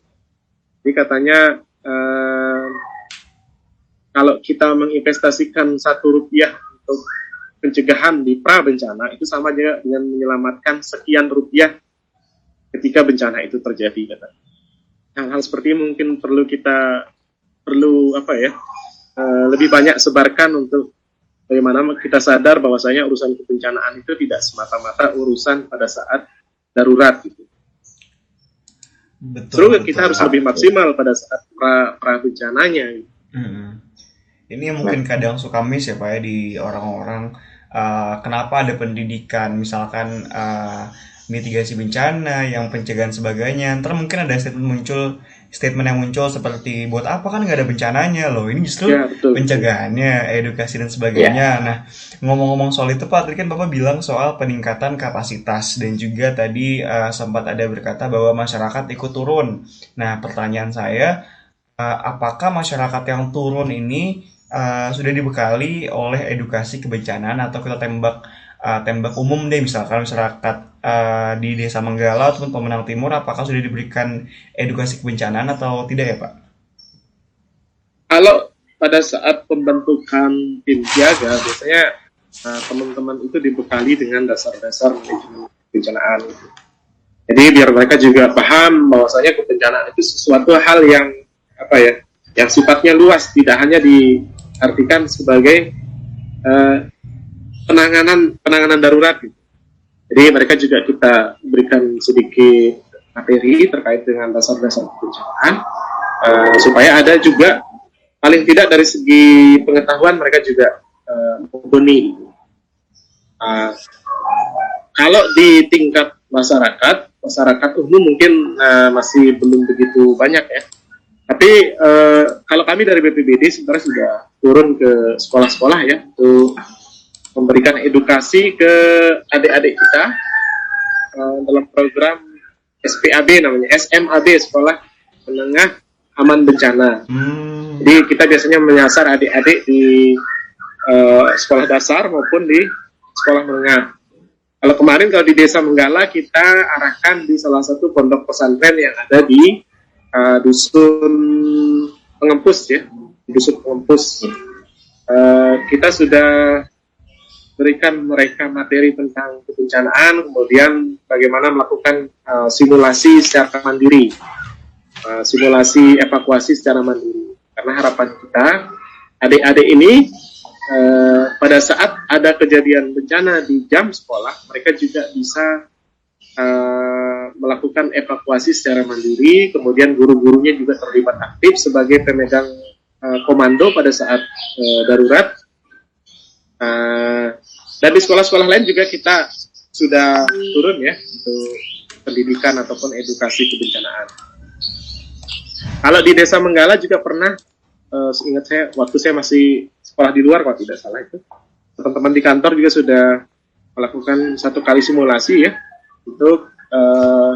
Jadi katanya uh, kalau kita menginvestasikan satu rupiah untuk pencegahan di pra bencana itu sama juga dengan menyelamatkan sekian rupiah ketika bencana itu terjadi kata. Hal-hal seperti ini mungkin perlu kita perlu apa ya uh, lebih banyak sebarkan untuk bagaimana kita sadar bahwasanya urusan kebencanaan itu tidak semata-mata urusan pada saat darurat gitu. Betul, betul kita harus lebih maksimal pada saat pra, pra bencananya. Hmm. Ini yang mungkin kadang suka miss ya pak ya di orang-orang uh, kenapa ada pendidikan misalkan uh, mitigasi bencana, yang pencegahan sebagainya. Ntar mungkin ada statement muncul, statement yang muncul seperti buat apa kan nggak ada bencananya loh. Ini justru ya, betul, pencegahannya, edukasi dan sebagainya. Ya. Nah ngomong-ngomong soal itu Pak, tadi kan Bapak bilang soal peningkatan kapasitas dan juga tadi uh, sempat ada berkata bahwa masyarakat ikut turun. Nah pertanyaan saya, uh, apakah masyarakat yang turun ini uh, sudah dibekali oleh edukasi kebencanaan atau kita tembak uh, tembak umum deh misalkan masyarakat uh, di Desa Menggala ataupun Pemenang Timur apakah sudah diberikan edukasi kebencanaan atau tidak ya Pak? Kalau pada saat pembentukan tim siaga biasanya uh, teman-teman itu dibekali dengan dasar-dasar manajemen kebencanaan. Jadi biar mereka juga paham bahwasanya kebencanaan itu sesuatu hal yang apa ya, yang sifatnya luas, tidak hanya diartikan sebagai uh, penanganan penanganan darurat. Jadi mereka juga kita berikan sedikit materi terkait dengan dasar-dasar kebencanaan uh, supaya ada juga paling tidak dari segi pengetahuan mereka juga uh. Uh, kalau di tingkat masyarakat, masyarakat umum mungkin uh, masih belum begitu banyak ya. Tapi uh, kalau kami dari BPBD sebenarnya sudah turun ke sekolah-sekolah ya untuk memberikan edukasi ke adik-adik kita uh, dalam program SPAB namanya SMAB Sekolah Menengah Aman Bencana. Hmm. Jadi kita biasanya menyasar adik-adik di uh, sekolah dasar maupun di sekolah menengah. Kalau kemarin kalau di Desa Menggala kita arahkan di salah satu pondok pesantren yang ada di uh, dusun pengempus ya, dusun pengempus. Uh, kita sudah berikan mereka materi tentang kebencanaan, kemudian bagaimana melakukan uh, simulasi secara mandiri, uh, simulasi evakuasi secara mandiri. Karena harapan kita, adik-adik ini uh, pada saat ada kejadian bencana di jam sekolah, mereka juga bisa uh, melakukan evakuasi secara mandiri, kemudian guru-gurunya juga terlibat aktif sebagai pemegang uh, komando pada saat uh, darurat. Uh, dan di sekolah-sekolah lain juga kita sudah turun ya untuk pendidikan ataupun edukasi kebencanaan. Kalau di Desa Menggala juga pernah, uh, ingat saya waktu saya masih sekolah di luar kalau tidak salah itu, teman-teman di kantor juga sudah melakukan satu kali simulasi ya untuk uh,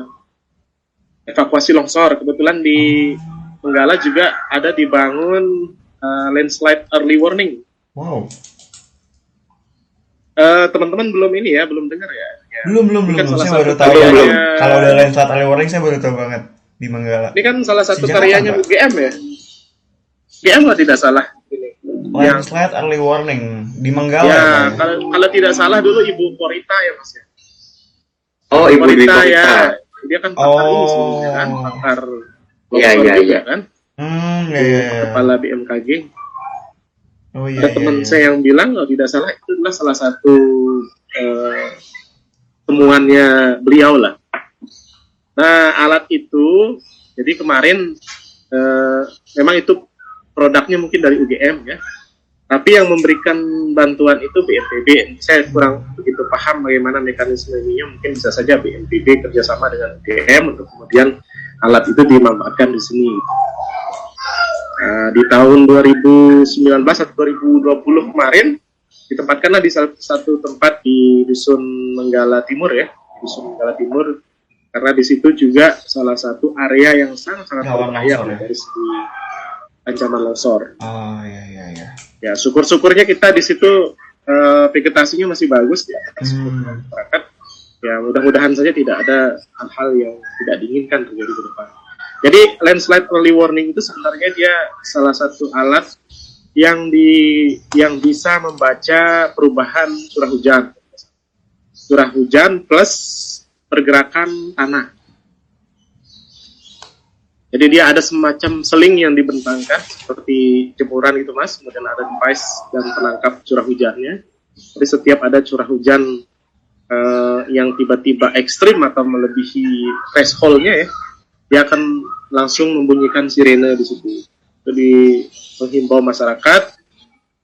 evakuasi longsor. Kebetulan di Menggala juga ada dibangun uh, landslide early warning. Wow Eh, teman-teman belum ini ya, belum dengar ya. ya. Belum belum Ini belum. kan salah Saya baru tahu. ya. Kalau ada landslide early warning saya baru tahu banget di Manggala. Ini kan salah satu Sejak karyanya Pak? UGM ya. UGM kalau tidak salah. Ini. Yang Landslide early warning di Manggala. ya, ya, kalau kalau tidak salah dulu Ibu Korita ya Mas ya. Oh, Ibu Korita Korita. ya. Dia kan pakar ini Oh. sebelumnya kan, pakar Iya, longsor iya, juga iya. kan, Hmm, ya, ya, ya. kepala BMKG. Oh iya. Ada iya, teman iya. saya yang bilang kalau tidak salah itu adalah salah satu eh, temuannya beliau lah. Nah alat itu jadi kemarin eh, memang itu produknya mungkin dari UGM ya, tapi yang memberikan bantuan itu BNPB. Saya kurang begitu paham bagaimana mekanisme ini. Mungkin bisa saja BNPB kerjasama dengan UGM untuk kemudian alat itu dimanfaatkan di sini. Nah, di tahun 2019 atau 2020 kemarin ditempatkanlah di satu tempat di dusun Menggala Timur ya, dusun Menggala Timur karena di situ juga salah satu area yang sangat sangat berbahaya ya? dari segi ancaman longsor. Oh iya iya iya. Ya syukur-syukurnya kita di situ eh, vegetasinya masih bagus ya Hmm. masyarakat. Ya mudah-mudahan saja tidak ada hal-hal yang tidak diinginkan terjadi ke depan. Jadi landslide early warning itu sebenarnya dia salah satu alat yang di yang bisa membaca perubahan curah hujan. Curah hujan plus pergerakan tanah. Jadi dia ada semacam seling yang dibentangkan seperti jemuran itu mas, kemudian ada device dan penangkap curah hujannya. Jadi setiap ada curah hujan eh, yang tiba-tiba ekstrim atau melebihi thresholdnya ya, dia akan langsung membunyikan sirene di situ. Jadi menghimbau masyarakat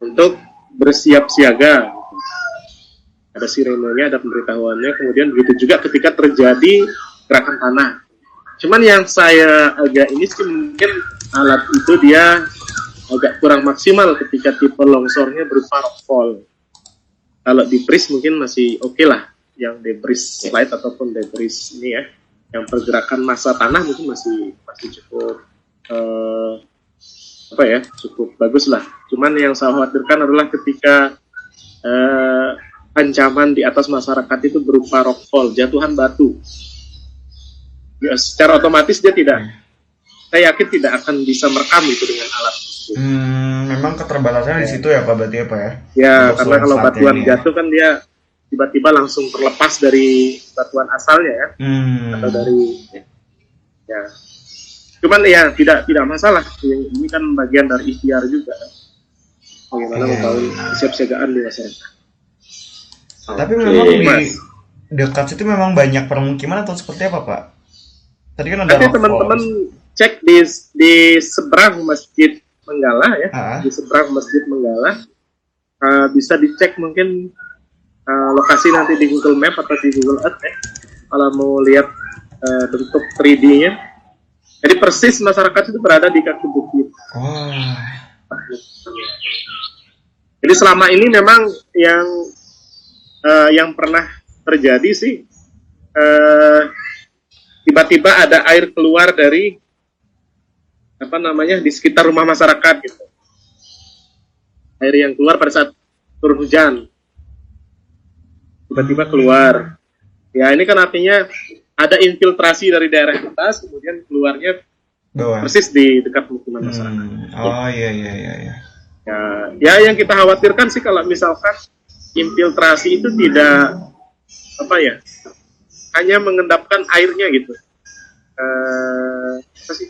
untuk bersiap siaga. Ada sirenenya, ada pemberitahuannya. Kemudian begitu juga ketika terjadi gerakan tanah. Cuman yang saya agak ini sih mungkin alat itu dia agak kurang maksimal ketika tipe longsornya berupa rockfall. Kalau di bris mungkin masih oke lah, yang debris slide ataupun debris ini ya, yang pergerakan massa tanah mungkin masih masih cukup eh, apa ya, cukup bagus lah. Cuman yang saya khawatirkan adalah ketika eh, ancaman di atas masyarakat itu berupa rockfall, jatuhan batu. Ya, secara otomatis dia tidak, saya yakin tidak akan bisa merekam itu dengan alat tersebut. Hmm, memang keterbatasannya di situ ya Pak berarti ya Pak ya? Ya, Untuk karena kalau batuan ini ya. jatuh kan dia tiba-tiba langsung terlepas dari batuan asalnya ya, Hmm. atau dari ya. Cuman ya tidak tidak masalah. Ini kan bagian dari ikhtiar juga. Bagaimana Iya. membangun kesiapsiagaan di masyarakat. Tapi Oke. memang di Mas. dekat situ memang banyak permukiman atau seperti apa Pak? Tadi kan ada Nanti teman-teman cek di di seberang masjid Menggala ya, Ah. di seberang masjid Menggala Uh, bisa dicek mungkin uh, lokasi nanti di Google Map atau di Google Earth ya, kalau mau lihat uh, bentuk 3D-nya. Jadi persis masyarakat itu berada di kaki bukit. Wah. Jadi selama ini memang yang uh, yang pernah terjadi sih uh, tiba-tiba ada air keluar dari apa namanya di sekitar rumah masyarakat gitu. Air yang keluar pada saat turun hujan tiba-tiba keluar. Ya ini kan artinya ada infiltrasi dari daerah atas kemudian keluarnya Bawah. persis di dekat pemukiman masyarakat. Hmm. Oh iya iya iya iya. Ya, ya yang kita khawatirkan sih kalau misalkan infiltrasi itu tidak apa ya, hanya mengendapkan airnya gitu. Eh, apa sih?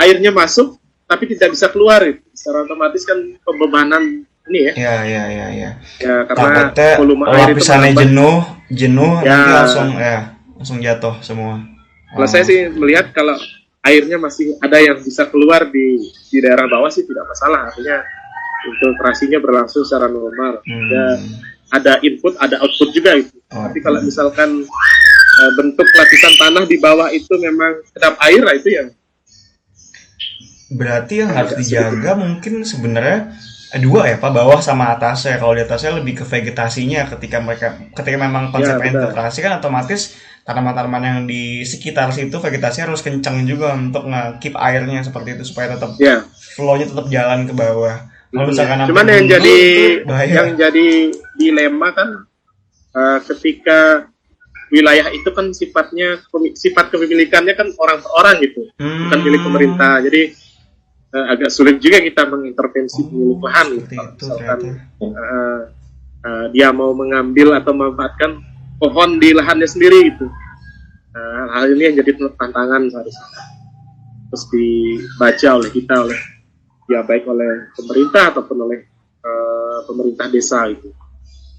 Airnya masuk tapi tidak bisa keluar gitu. Secara otomatis kan pembebanan ini ya, Iya iya iya iya. ya karena Takutnya volume air itu jenuh, jenuh Ya. langsung ya langsung jatuh semua. Kalau Oh. saya sih melihat kalau airnya masih ada yang bisa keluar di di daerah bawah sih tidak masalah, artinya infiltrasinya berlangsung secara normal. Hmm. Ya, ada input, ada output juga itu. Oh, Tapi kalau misalkan eh, bentuk lapisan tanah di bawah itu memang kedap air, lah itu yang Berarti yang harus dijaga mungkin sebenarnya eh, dua ya Pak, bawah sama atasnya. Kalau di atasnya lebih ke vegetasinya ketika mereka ketika memang konsep Ya, infiltrasi kan otomatis tanaman-tanaman yang di sekitar situ vegetasi harus kencang juga untuk nge-keep airnya seperti itu supaya tetap ya flow-nya tetap jalan ke bawah. Kalau misalkan sampai Cuman yang jadi bahaya. yang jadi dilema kan eh, ketika wilayah itu kan sifatnya sifat kepemilikannya kan orang per orang gitu, bukan Hmm. milik pemerintah. Jadi eh, agak sulit juga kita mengintervensi Oh, pemilik lahan gitu. Kalau misalkan eh, eh, dia mau mengambil atau memanfaatkan pohon di lahannya sendiri gitu. Nah, hal ini yang jadi tantangan seharusnya. Terus dibaca oleh kita oleh ya baik oleh pemerintah ataupun oleh eh, pemerintah desa itu.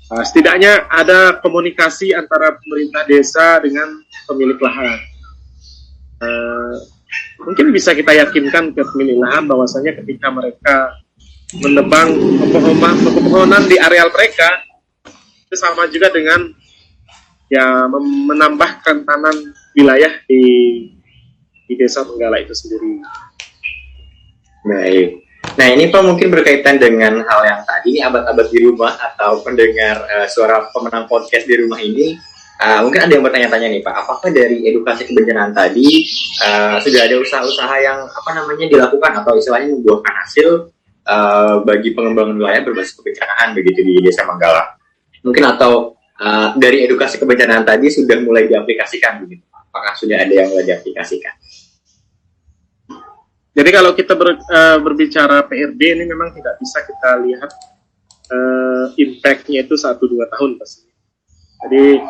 Nah, setidaknya ada komunikasi antara pemerintah desa dengan pemilik lahan. Eh, mungkin bisa kita yakinkan ke pemilik lahan bahwasanya ketika mereka menebang pepohonan, di areal mereka itu sama juga dengan ya menambah kerentanan wilayah di di desa Tenggala itu sendiri. Baik. Nah ini Pak mungkin berkaitan dengan hal yang tadi, abad-abad di rumah atau pendengar eh, suara pemenang podcast di rumah ini, eh, mungkin ada yang bertanya-tanya nih Pak, apakah dari edukasi kebencanaan tadi eh, sudah ada usaha-usaha yang apa namanya dilakukan atau istilahnya membuahkan hasil eh, bagi pengembangan wilayah berbasis kebencanaan begitu di Desa Manggala? Mungkin atau eh, dari edukasi kebencanaan tadi sudah mulai diaplikasikan begitu? Apakah sudah ada yang mulai diaplikasikan? Jadi kalau kita ber- eh, berbicara PRD ini memang tidak bisa kita lihat eh, impact-nya itu satu dua tahun pasti. Jadi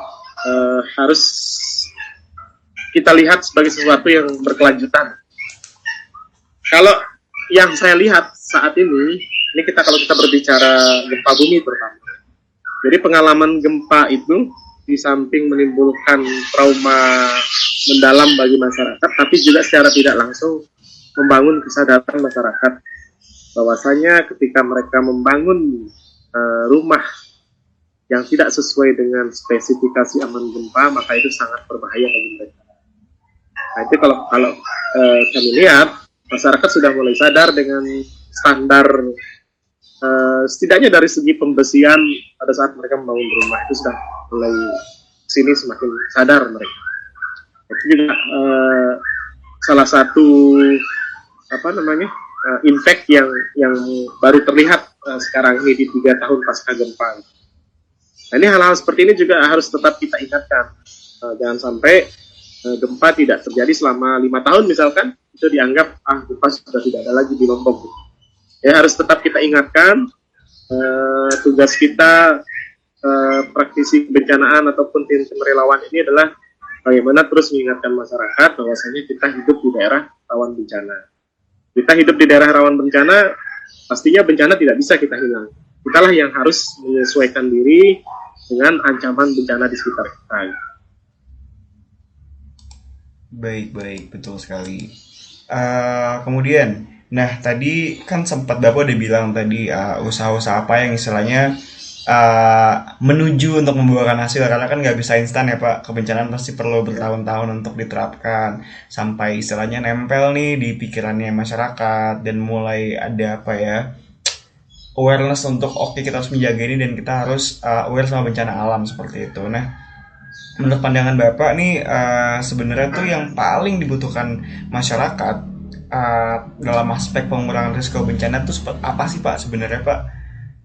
eh, harus kita lihat sebagai sesuatu yang berkelanjutan. Kalau yang saya lihat saat ini, ini kita kalau kita berbicara gempa bumi terutama. Jadi pengalaman gempa itu di samping menimbulkan trauma mendalam bagi masyarakat, tapi juga secara tidak langsung membangun kesadaran masyarakat bahwasanya ketika mereka membangun eh, rumah yang tidak sesuai dengan spesifikasi aman gempa maka itu sangat berbahaya bagi mereka. Nah itu kalau kalau eh, kami lihat masyarakat sudah mulai sadar dengan standar eh, setidaknya dari segi pembersihan pada saat mereka membangun rumah itu sudah mulai sini semakin sadar mereka. Itu juga eh, salah satu apa namanya uh, impact yang yang baru terlihat uh, sekarang ini di tiga tahun pasca gempa. Nah, ini hal-hal seperti ini juga harus tetap kita ingatkan. Uh, jangan sampai uh, gempa tidak terjadi selama lima tahun misalkan itu dianggap ah gempa sudah tidak ada lagi di Lombok. Ya harus tetap kita ingatkan uh, tugas kita uh, praktisi kebencanaan ataupun tim relawan ini adalah bagaimana terus mengingatkan masyarakat bahwasanya kita hidup di daerah rawan bencana kita hidup di daerah rawan bencana, pastinya bencana tidak bisa kita hilang. Kitalah yang harus menyesuaikan diri dengan ancaman bencana di sekitar kita. Baik, baik, betul sekali. Eh, kemudian, nah tadi kan sempat Bapak udah bilang tadi eh, usaha-usaha apa yang istilahnya eh, menuju untuk membuahkan hasil karena kan nggak bisa instan ya Pak. Kebencanaan pasti perlu bertahun-tahun untuk diterapkan sampai istilahnya nempel nih di pikirannya masyarakat dan mulai ada apa ya awareness untuk oke kita harus menjaga ini dan kita harus uh, aware sama bencana alam seperti itu. Nah, menurut pandangan Bapak nih uh, sebenarnya tuh yang paling dibutuhkan masyarakat uh, dalam aspek pengurangan risiko bencana tuh apa sih Pak sebenarnya Pak?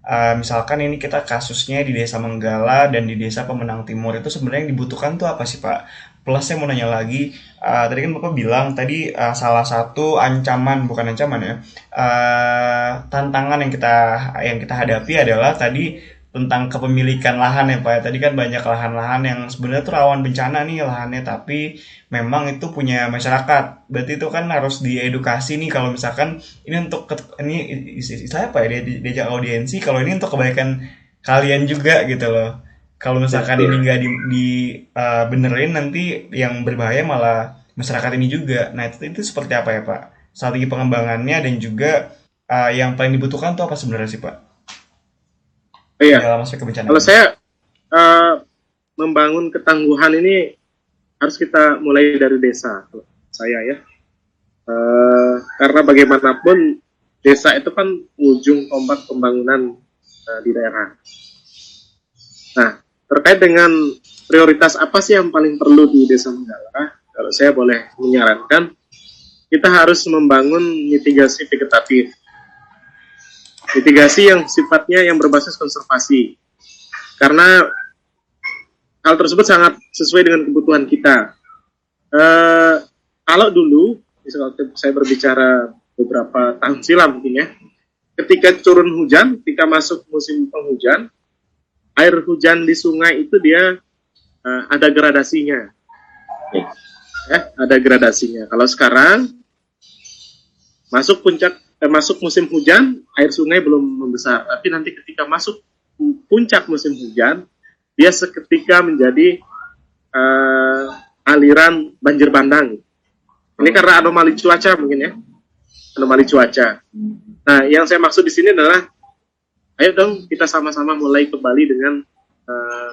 Uh, misalkan ini kita kasusnya di Desa Menggala dan di Desa Pemenang Timur itu sebenarnya yang dibutuhkan tuh apa sih Pak? Plus saya mau nanya lagi, uh, tadi kan Bapak bilang tadi uh, salah satu ancaman bukan ancaman ya, uh, tantangan yang kita yang kita hadapi adalah tadi tentang kepemilikan lahan ya Pak. Tadi kan banyak lahan-lahan yang sebenarnya tuh rawan bencana nih lahannya, tapi memang itu punya masyarakat. Berarti itu kan harus diedukasi nih kalau misalkan ini untuk ini istilahnya apa ya dia diajak audiensi kalau ini untuk kebaikan kalian juga gitu loh. Kalau misalkan Betul. ini nggak di, di uh, benerin nanti yang berbahaya malah masyarakat ini juga. Nah itu, itu seperti apa ya Pak? Strategi pengembangannya dan juga uh, yang paling dibutuhkan tuh apa sebenarnya sih Pak? Iya. Dalam aspek kebencanaan. Kalau saya eh, membangun ketangguhan ini harus kita mulai dari desa. Kalau saya ya, Eh, karena bagaimanapun desa itu kan ujung tombak pembangunan eh, di daerah. Nah, terkait dengan prioritas apa sih yang paling perlu di desa Menggala? Kalau saya boleh menyarankan, kita harus membangun mitigasi vegetatif. Mitigasi yang sifatnya yang berbasis konservasi. Karena hal tersebut sangat sesuai dengan kebutuhan kita. Uh, kalau dulu, misalnya saya berbicara beberapa tahun silam mungkin ya, ketika turun hujan, ketika masuk musim penghujan, air hujan di sungai itu dia uh, ada gradasinya. Ya, ada gradasinya. Kalau sekarang masuk puncak eh, masuk musim hujan, air sungai belum membesar. Tapi nanti ketika masuk puncak musim hujan, dia seketika menjadi uh, aliran banjir bandang. Ini karena anomali cuaca mungkin ya, anomali cuaca. Nah, yang saya maksud di sini adalah, ayo dong kita sama-sama mulai kembali dengan uh,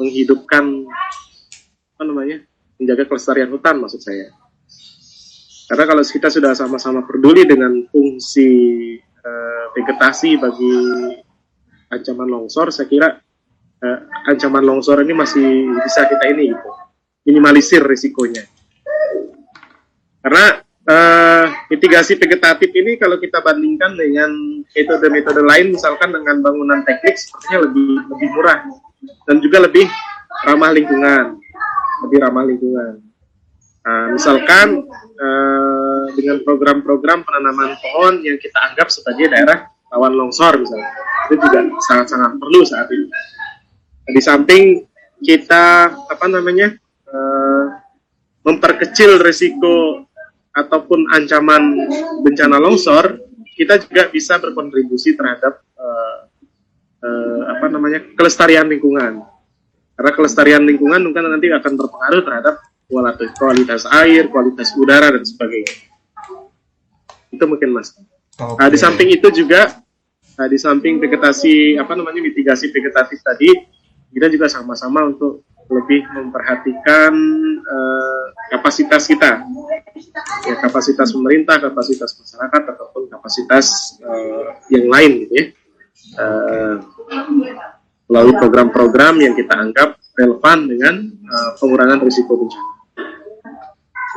menghidupkan apa namanya, menjaga kelestarian hutan maksud saya. Karena kalau kita sudah sama-sama peduli dengan fungsi uh, vegetasi bagi ancaman longsor, saya kira uh, ancaman longsor ini masih bisa kita ini gitu, minimalisir risikonya. Karena uh, mitigasi vegetatif ini kalau kita bandingkan dengan metode-metode lain, misalkan dengan bangunan teknik, sepertinya lebih lebih murah dan juga lebih ramah lingkungan, lebih ramah lingkungan. Nah, misalkan uh, dengan program-program penanaman pohon yang kita anggap sebagai daerah rawan longsor misalnya, itu juga sangat-sangat perlu saat ini. Nah, di samping kita apa namanya uh, memperkecil risiko ataupun ancaman bencana longsor, kita juga bisa berkontribusi terhadap uh, uh, apa namanya kelestarian lingkungan. Karena kelestarian lingkungan mungkin nanti akan berpengaruh terhadap kualitas kualitas air, kualitas udara dan sebagainya. Itu mungkin mas. Okay. Nah, di samping itu juga, nah, di samping vegetasi apa namanya mitigasi vegetatif tadi, kita juga sama-sama untuk lebih memperhatikan uh, kapasitas kita, ya kapasitas pemerintah, kapasitas masyarakat ataupun kapasitas uh, yang lain gitu ya. Uh, melalui program-program yang kita anggap relevan dengan uh, pengurangan risiko bencana.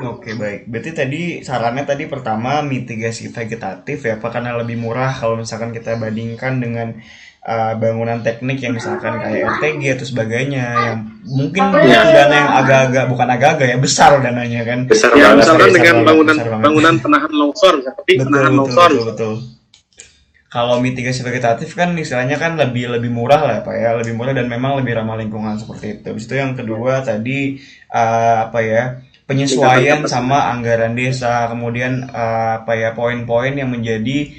Oke baik, berarti tadi sarannya tadi pertama mitigasi vegetatif ya, apa karena lebih murah kalau misalkan kita bandingkan dengan uh, bangunan teknik yang misalkan kayak RTG atau sebagainya yang mungkin ya. dana yang agak-agak bukan agak-agak ya besar dananya kan. Besar ya, misalkan dengan bangunan bangunan penahan longsor, tapi betul, penahan betul, longsor. Betul, betul. Kalau mitigasi vegetatif kan istilahnya kan lebih lebih murah lah pak ya, lebih murah dan memang lebih ramah lingkungan seperti itu. Habis itu yang kedua tadi uh, apa ya? Penyesuaian sama anggaran desa, kemudian uh, apa ya poin-poin yang menjadi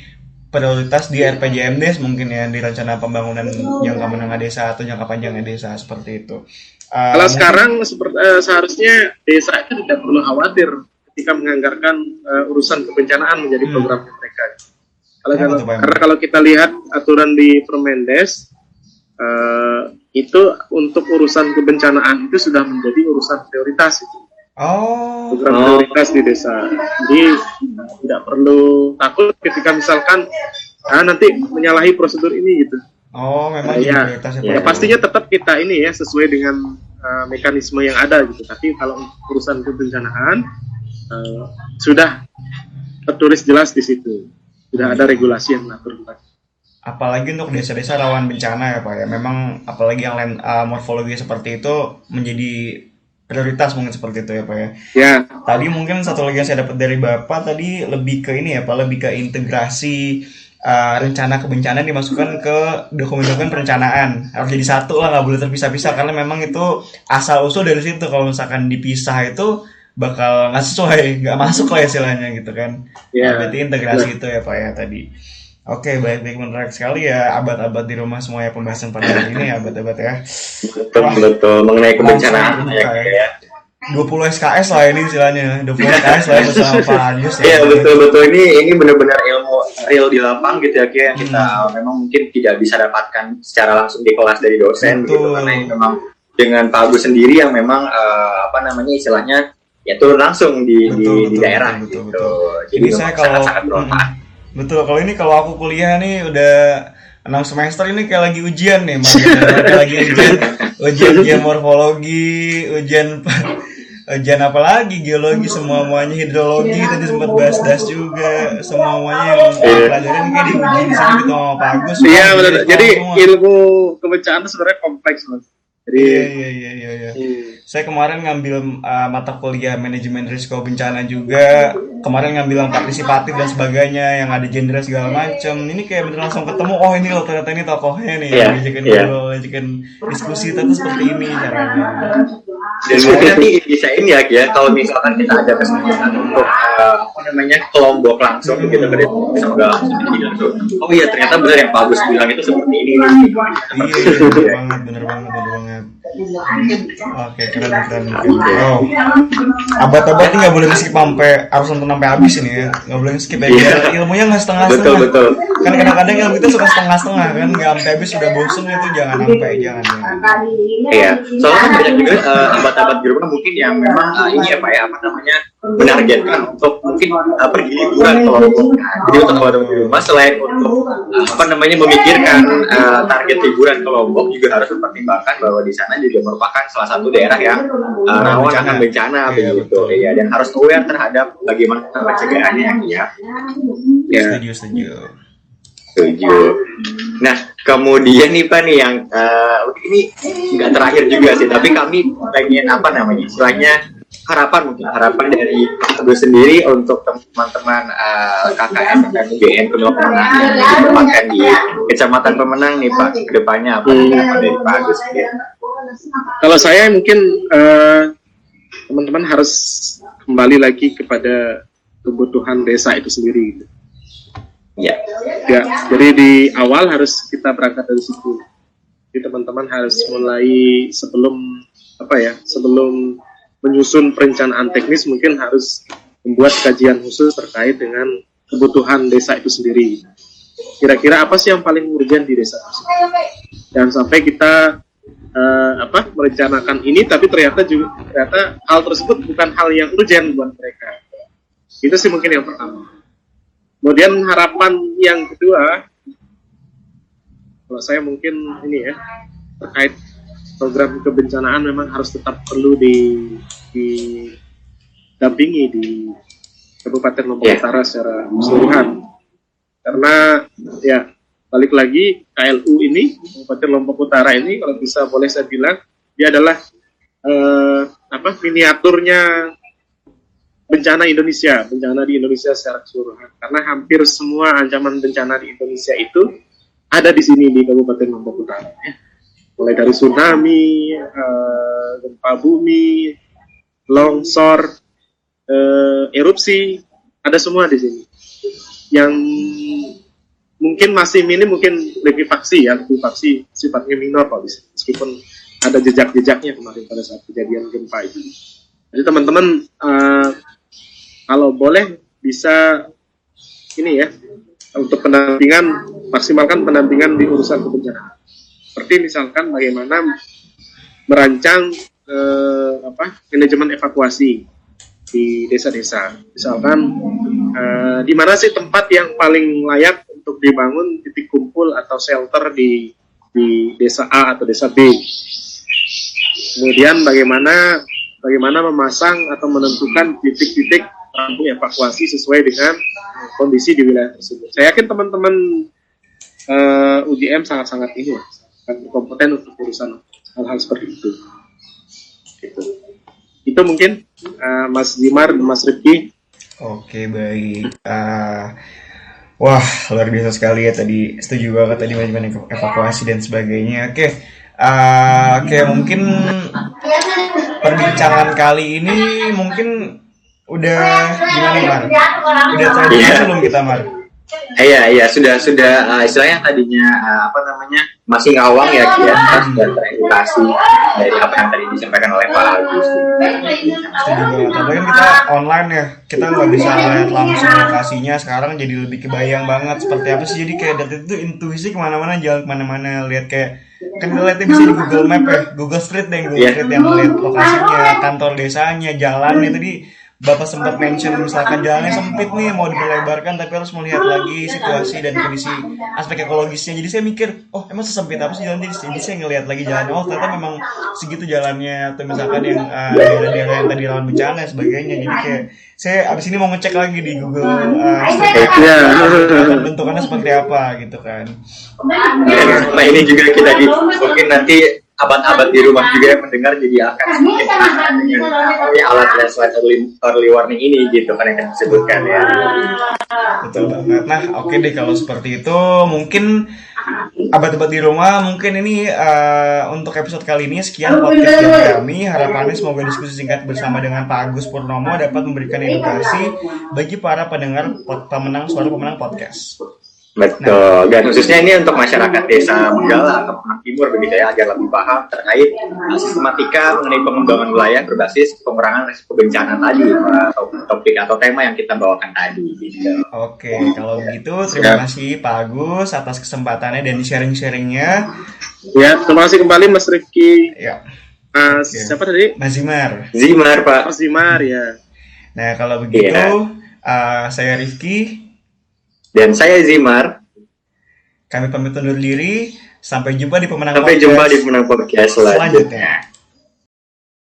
prioritas di RPJMD mungkin ya di rencana pembangunan jangka menengah desa atau jangka panjangnya desa seperti itu. Uh, Kalau sekarang seperti uh, seharusnya desa itu tidak perlu khawatir ketika menganggarkan uh, urusan kebencanaan menjadi hmm. program mereka. Kalau, kalau karena kalau kita lihat aturan di Permendes uh, itu untuk urusan kebencanaan itu sudah menjadi urusan prioritas itu. Oh. Program oh. prioritas di desa. Jadi tidak perlu takut ketika misalkan ah, nanti menyalahi prosedur ini gitu. Oh, memang ya, ya, ya, pastinya tetap kita ini ya sesuai dengan uh, mekanisme yang ada gitu. Tapi kalau urusan kebencanaan uh, sudah tertulis jelas di situ. Sudah ada regulasi yang mengatur apalagi untuk desa-desa rawan bencana ya pak ya memang apalagi yang lain uh, morfologi seperti itu menjadi prioritas mungkin seperti itu ya Pak ya. Ya. Tadi mungkin satu lagi yang saya dapat dari Bapak tadi lebih ke ini ya Pak, lebih ke integrasi uh, rencana kebencanaan dimasukkan ke dokumen-dokumen perencanaan. Harus jadi satu lah, nggak boleh terpisah-pisah karena memang itu asal usul dari situ. Kalau misalkan dipisah itu bakal nggak sesuai, nggak masuk lah istilahnya gitu kan. Ya. Nah, berarti integrasi ya. itu ya Pak ya tadi. Oke, baik baik menarik sekali ya abad-abad di rumah semuanya pembahasan pada hari ini ya abad-abad ya. Betul Wah, betul mengenai kebencanaan ya, ya. 20 SKS lah ini istilahnya 20 SKS lah Pak Agus ya. Iya betul betul ini ini benar-benar ilmu real di lapang gitu ya kayak kita hmm. memang mungkin tidak bisa dapatkan secara langsung di kelas dari dosen gitu, betul. gitu karena memang dengan Pak Agus sendiri yang memang uh, apa namanya istilahnya ya turun langsung di betul, di, betul, di daerah betul, gitu. Betul, betul. Jadi, Jadi saya kalau sangat, sangat bermanfaat. Hmm Betul, kalau ini kalau aku kuliah nih udah enam semester ini kayak lagi ujian nih, kayak lagi ujian, ujian, ujian morfologi, ujian Ujian apa lagi? Geologi semua muanya hidrologi tadi sempat bahas das juga. Semua muanya yang Iya. pelajarin kayak di uji di sini gitu sama Pak Agus. Iya benar. jadi ilmu kebencanaan sebenarnya kompleks mas. Jadi Iya iya iya iya. iya. hmm, Saya kemarin ngambil uh, mata kuliah manajemen risiko bencana juga. Kemarin ngambil yang partisipatif dan sebagainya, yang ada genre segala macam. Ini kayak bener langsung ketemu. Oh ini loh ternyata ini tokohnya nih. Iya, Ajakin iya. ngobrol, diskusi ternyata seperti ini caranya. Dan mungkin nanti bisa ini ya, ya kalau misalkan kita ada kesempatan untuk eh, apa namanya kelompok langsung berarti bisa nggak langsung. Oh iya ternyata benar yang Pak Agus bilang itu seperti ini. nih. Iya, iya, bener banget, bener banget, bener banget. Oke, keren, keren. Oh, abad-abad ini nggak boleh skip sampai harus nonton sampai habis ini ya, nggak boleh skip ya. Iya. biar Ilmunya nggak Betul setengah-setengah. betul. Kan kadang-kadang ilmu itu suka setengah-setengah kan, nggak sampai habis udah bosen itu jangan sampai, jangan. Iya, soalnya kan banyak juga eh, abad-abad di rumah mungkin yang memang eh, ini ya Pak ya apa namanya menargetkan untuk mungkin eh, pergi liburan ke Lombok. Jadi untuk teman-teman di rumah selain untuk apa namanya memikirkan eh, target liburan ke Lombok juga harus mempertimbangkan bahwa di sana juga merupakan salah satu daerah yang eh, rawan Bencana. akan bencana Iya, begitu. betul. Iya, dan harus aware terhadap bagaimana pencegahannya ya. Ya. Setuju, setuju. Setuju. Nah, kemudian nih Pak nih yang eh, ini nggak terakhir juga sih, tapi kami pengen apa namanya, istilahnya harapan mungkin harapan dari Agus sendiri untuk teman-teman eh, KKN dan UGM kedua pemenang yang ditempatkan di Kecamatan Pemenang nih Pak, ke depannya apa nih harapan dari Pak Agus sendiri? kalau saya mungkin eh, teman-teman harus kembali lagi kepada kebutuhan desa itu sendiri. gitu. Ya, Ya, jadi di awal harus kita berangkat dari situ. Jadi teman-teman harus mulai sebelum apa ya, sebelum menyusun perencanaan teknis mungkin harus membuat kajian khusus terkait dengan kebutuhan desa itu sendiri. Kira-kira apa sih yang paling urgent di desa tersebut? Jangan sampai kita eh, apa merencanakan ini tapi ternyata juga ternyata hal tersebut bukan hal yang urgent buat mereka. Itu sih mungkin yang pertama. Kemudian harapan yang kedua, kalau saya mungkin ini ya terkait program kebencanaan memang harus tetap perlu di didampingi di Kabupaten Lombok Iya. Utara secara keseluruhan. Karena ya balik lagi KLU ini Kabupaten Lombok Utara ini kalau bisa boleh saya bilang dia adalah eh, apa miniaturnya bencana Indonesia, bencana di Indonesia secara keseluruhan. Karena hampir semua ancaman bencana di Indonesia itu ada di sini di Kabupaten Lombok Utara. ya. Mulai dari tsunami, eh, gempa bumi, longsor, eh, erupsi, ada semua di sini. Yang mungkin masih minim, mungkin lebih faksi ya, lebih faksi sifatnya minor kalau sini. Meskipun ada jejak-jejaknya kemarin pada saat kejadian gempa itu. Jadi teman-teman eh, kalau boleh bisa ini ya untuk pendampingan maksimalkan pendampingan di urusan kebencanaan. Seperti misalkan bagaimana merancang eh, apa manajemen evakuasi di desa-desa. Misalkan eh, di mana sih tempat yang paling layak untuk dibangun titik kumpul atau shelter di di desa A atau desa B. Kemudian bagaimana bagaimana memasang atau menentukan titik-titik rampung evakuasi sesuai dengan kondisi di wilayah tersebut. Saya yakin teman-teman eh, UGM sangat-sangat ini ya, sangat kompeten untuk urusan hal-hal seperti itu. Gitu. Itu mungkin eh, Mas Dimar, Mas Rifki. Oke baik. Ah, wah luar biasa sekali ya tadi. Setuju banget tadi manajemen ev- evakuasi dan sebagainya. Oke, Ah, oke mungkin perbincangan kali ini mungkin udah gimana Mar? Udah tradisi Iya. belum kita Mar? Iya iya sudah sudah eh, istilahnya tadinya eh, apa namanya masih ngawang ya Ki, ya Kita sudah teredukasi dari apa yang tadi disampaikan oleh Pak Agus. Tapi kan kita online ya, kita nggak bisa lihat langsung lokasinya. Sekarang jadi lebih kebayang banget seperti apa sih. Jadi kayak dari itu intuisi ke mana-mana, jalan ke mana-mana, lihat kayak kan kita lihatnya bisa di Google Map ya, Google Street deh, Google Iya. Street yang lihat lokasinya, kantor desanya, jalan itu di Bapak sempat mention misalkan jalannya sempit nih mau diperlebarkan tapi harus melihat lagi situasi dan kondisi aspek ekologisnya. Jadi saya mikir, oh emang sesempit apa sih jalan ini? Jadi saya ngelihat lagi jalannya, oh ternyata memang segitu jalannya atau misalkan yang uh, daerah-daerah yang tadi rawan bencana dan sebagainya. Jadi kayak saya abis ini mau ngecek lagi di Google uh, Ya. bentukannya seperti apa gitu kan. Nah ini juga kita di mungkin nanti abad-abad di rumah juga yang mendengar jadi akan dengan ini alat landslide early, early warning ini gitu kan yang disebutkan ya. Betul banget. Nah, oke deh kalau seperti itu mungkin abad-abad di rumah mungkin ini uh, untuk episode kali ini sekian podcast dari kami. Harapannya semoga diskusi singkat bersama dengan Pak Agus Purnomo dapat memberikan edukasi bagi para pendengar pemenang suara pemenang podcast. Betul. Dan khususnya ini untuk masyarakat desa Menggala atau Penang Timur begitu ya agar lebih paham terkait sistematika mengenai pengembangan wilayah berbasis pengurangan risiko bencana tadi atau topik atau tema yang kita bawakan tadi. Gitu. Oke, kalau begitu terima kasih Pak Agus atas kesempatannya dan sharing-sharingnya. Ya, terima kasih kembali Mas Rifki. Ya, Mas, Oke. siapa tadi? Mas Zimar. Zimar Pak. Mas Zimar ya. Nah, kalau begitu Iya. uh, saya Rifki. Dan saya Zimar. Kami pamit undur diri. Sampai jumpa di pemenang Sampai podcast jumpa di Menang Podcast selanjutnya. selanjutnya.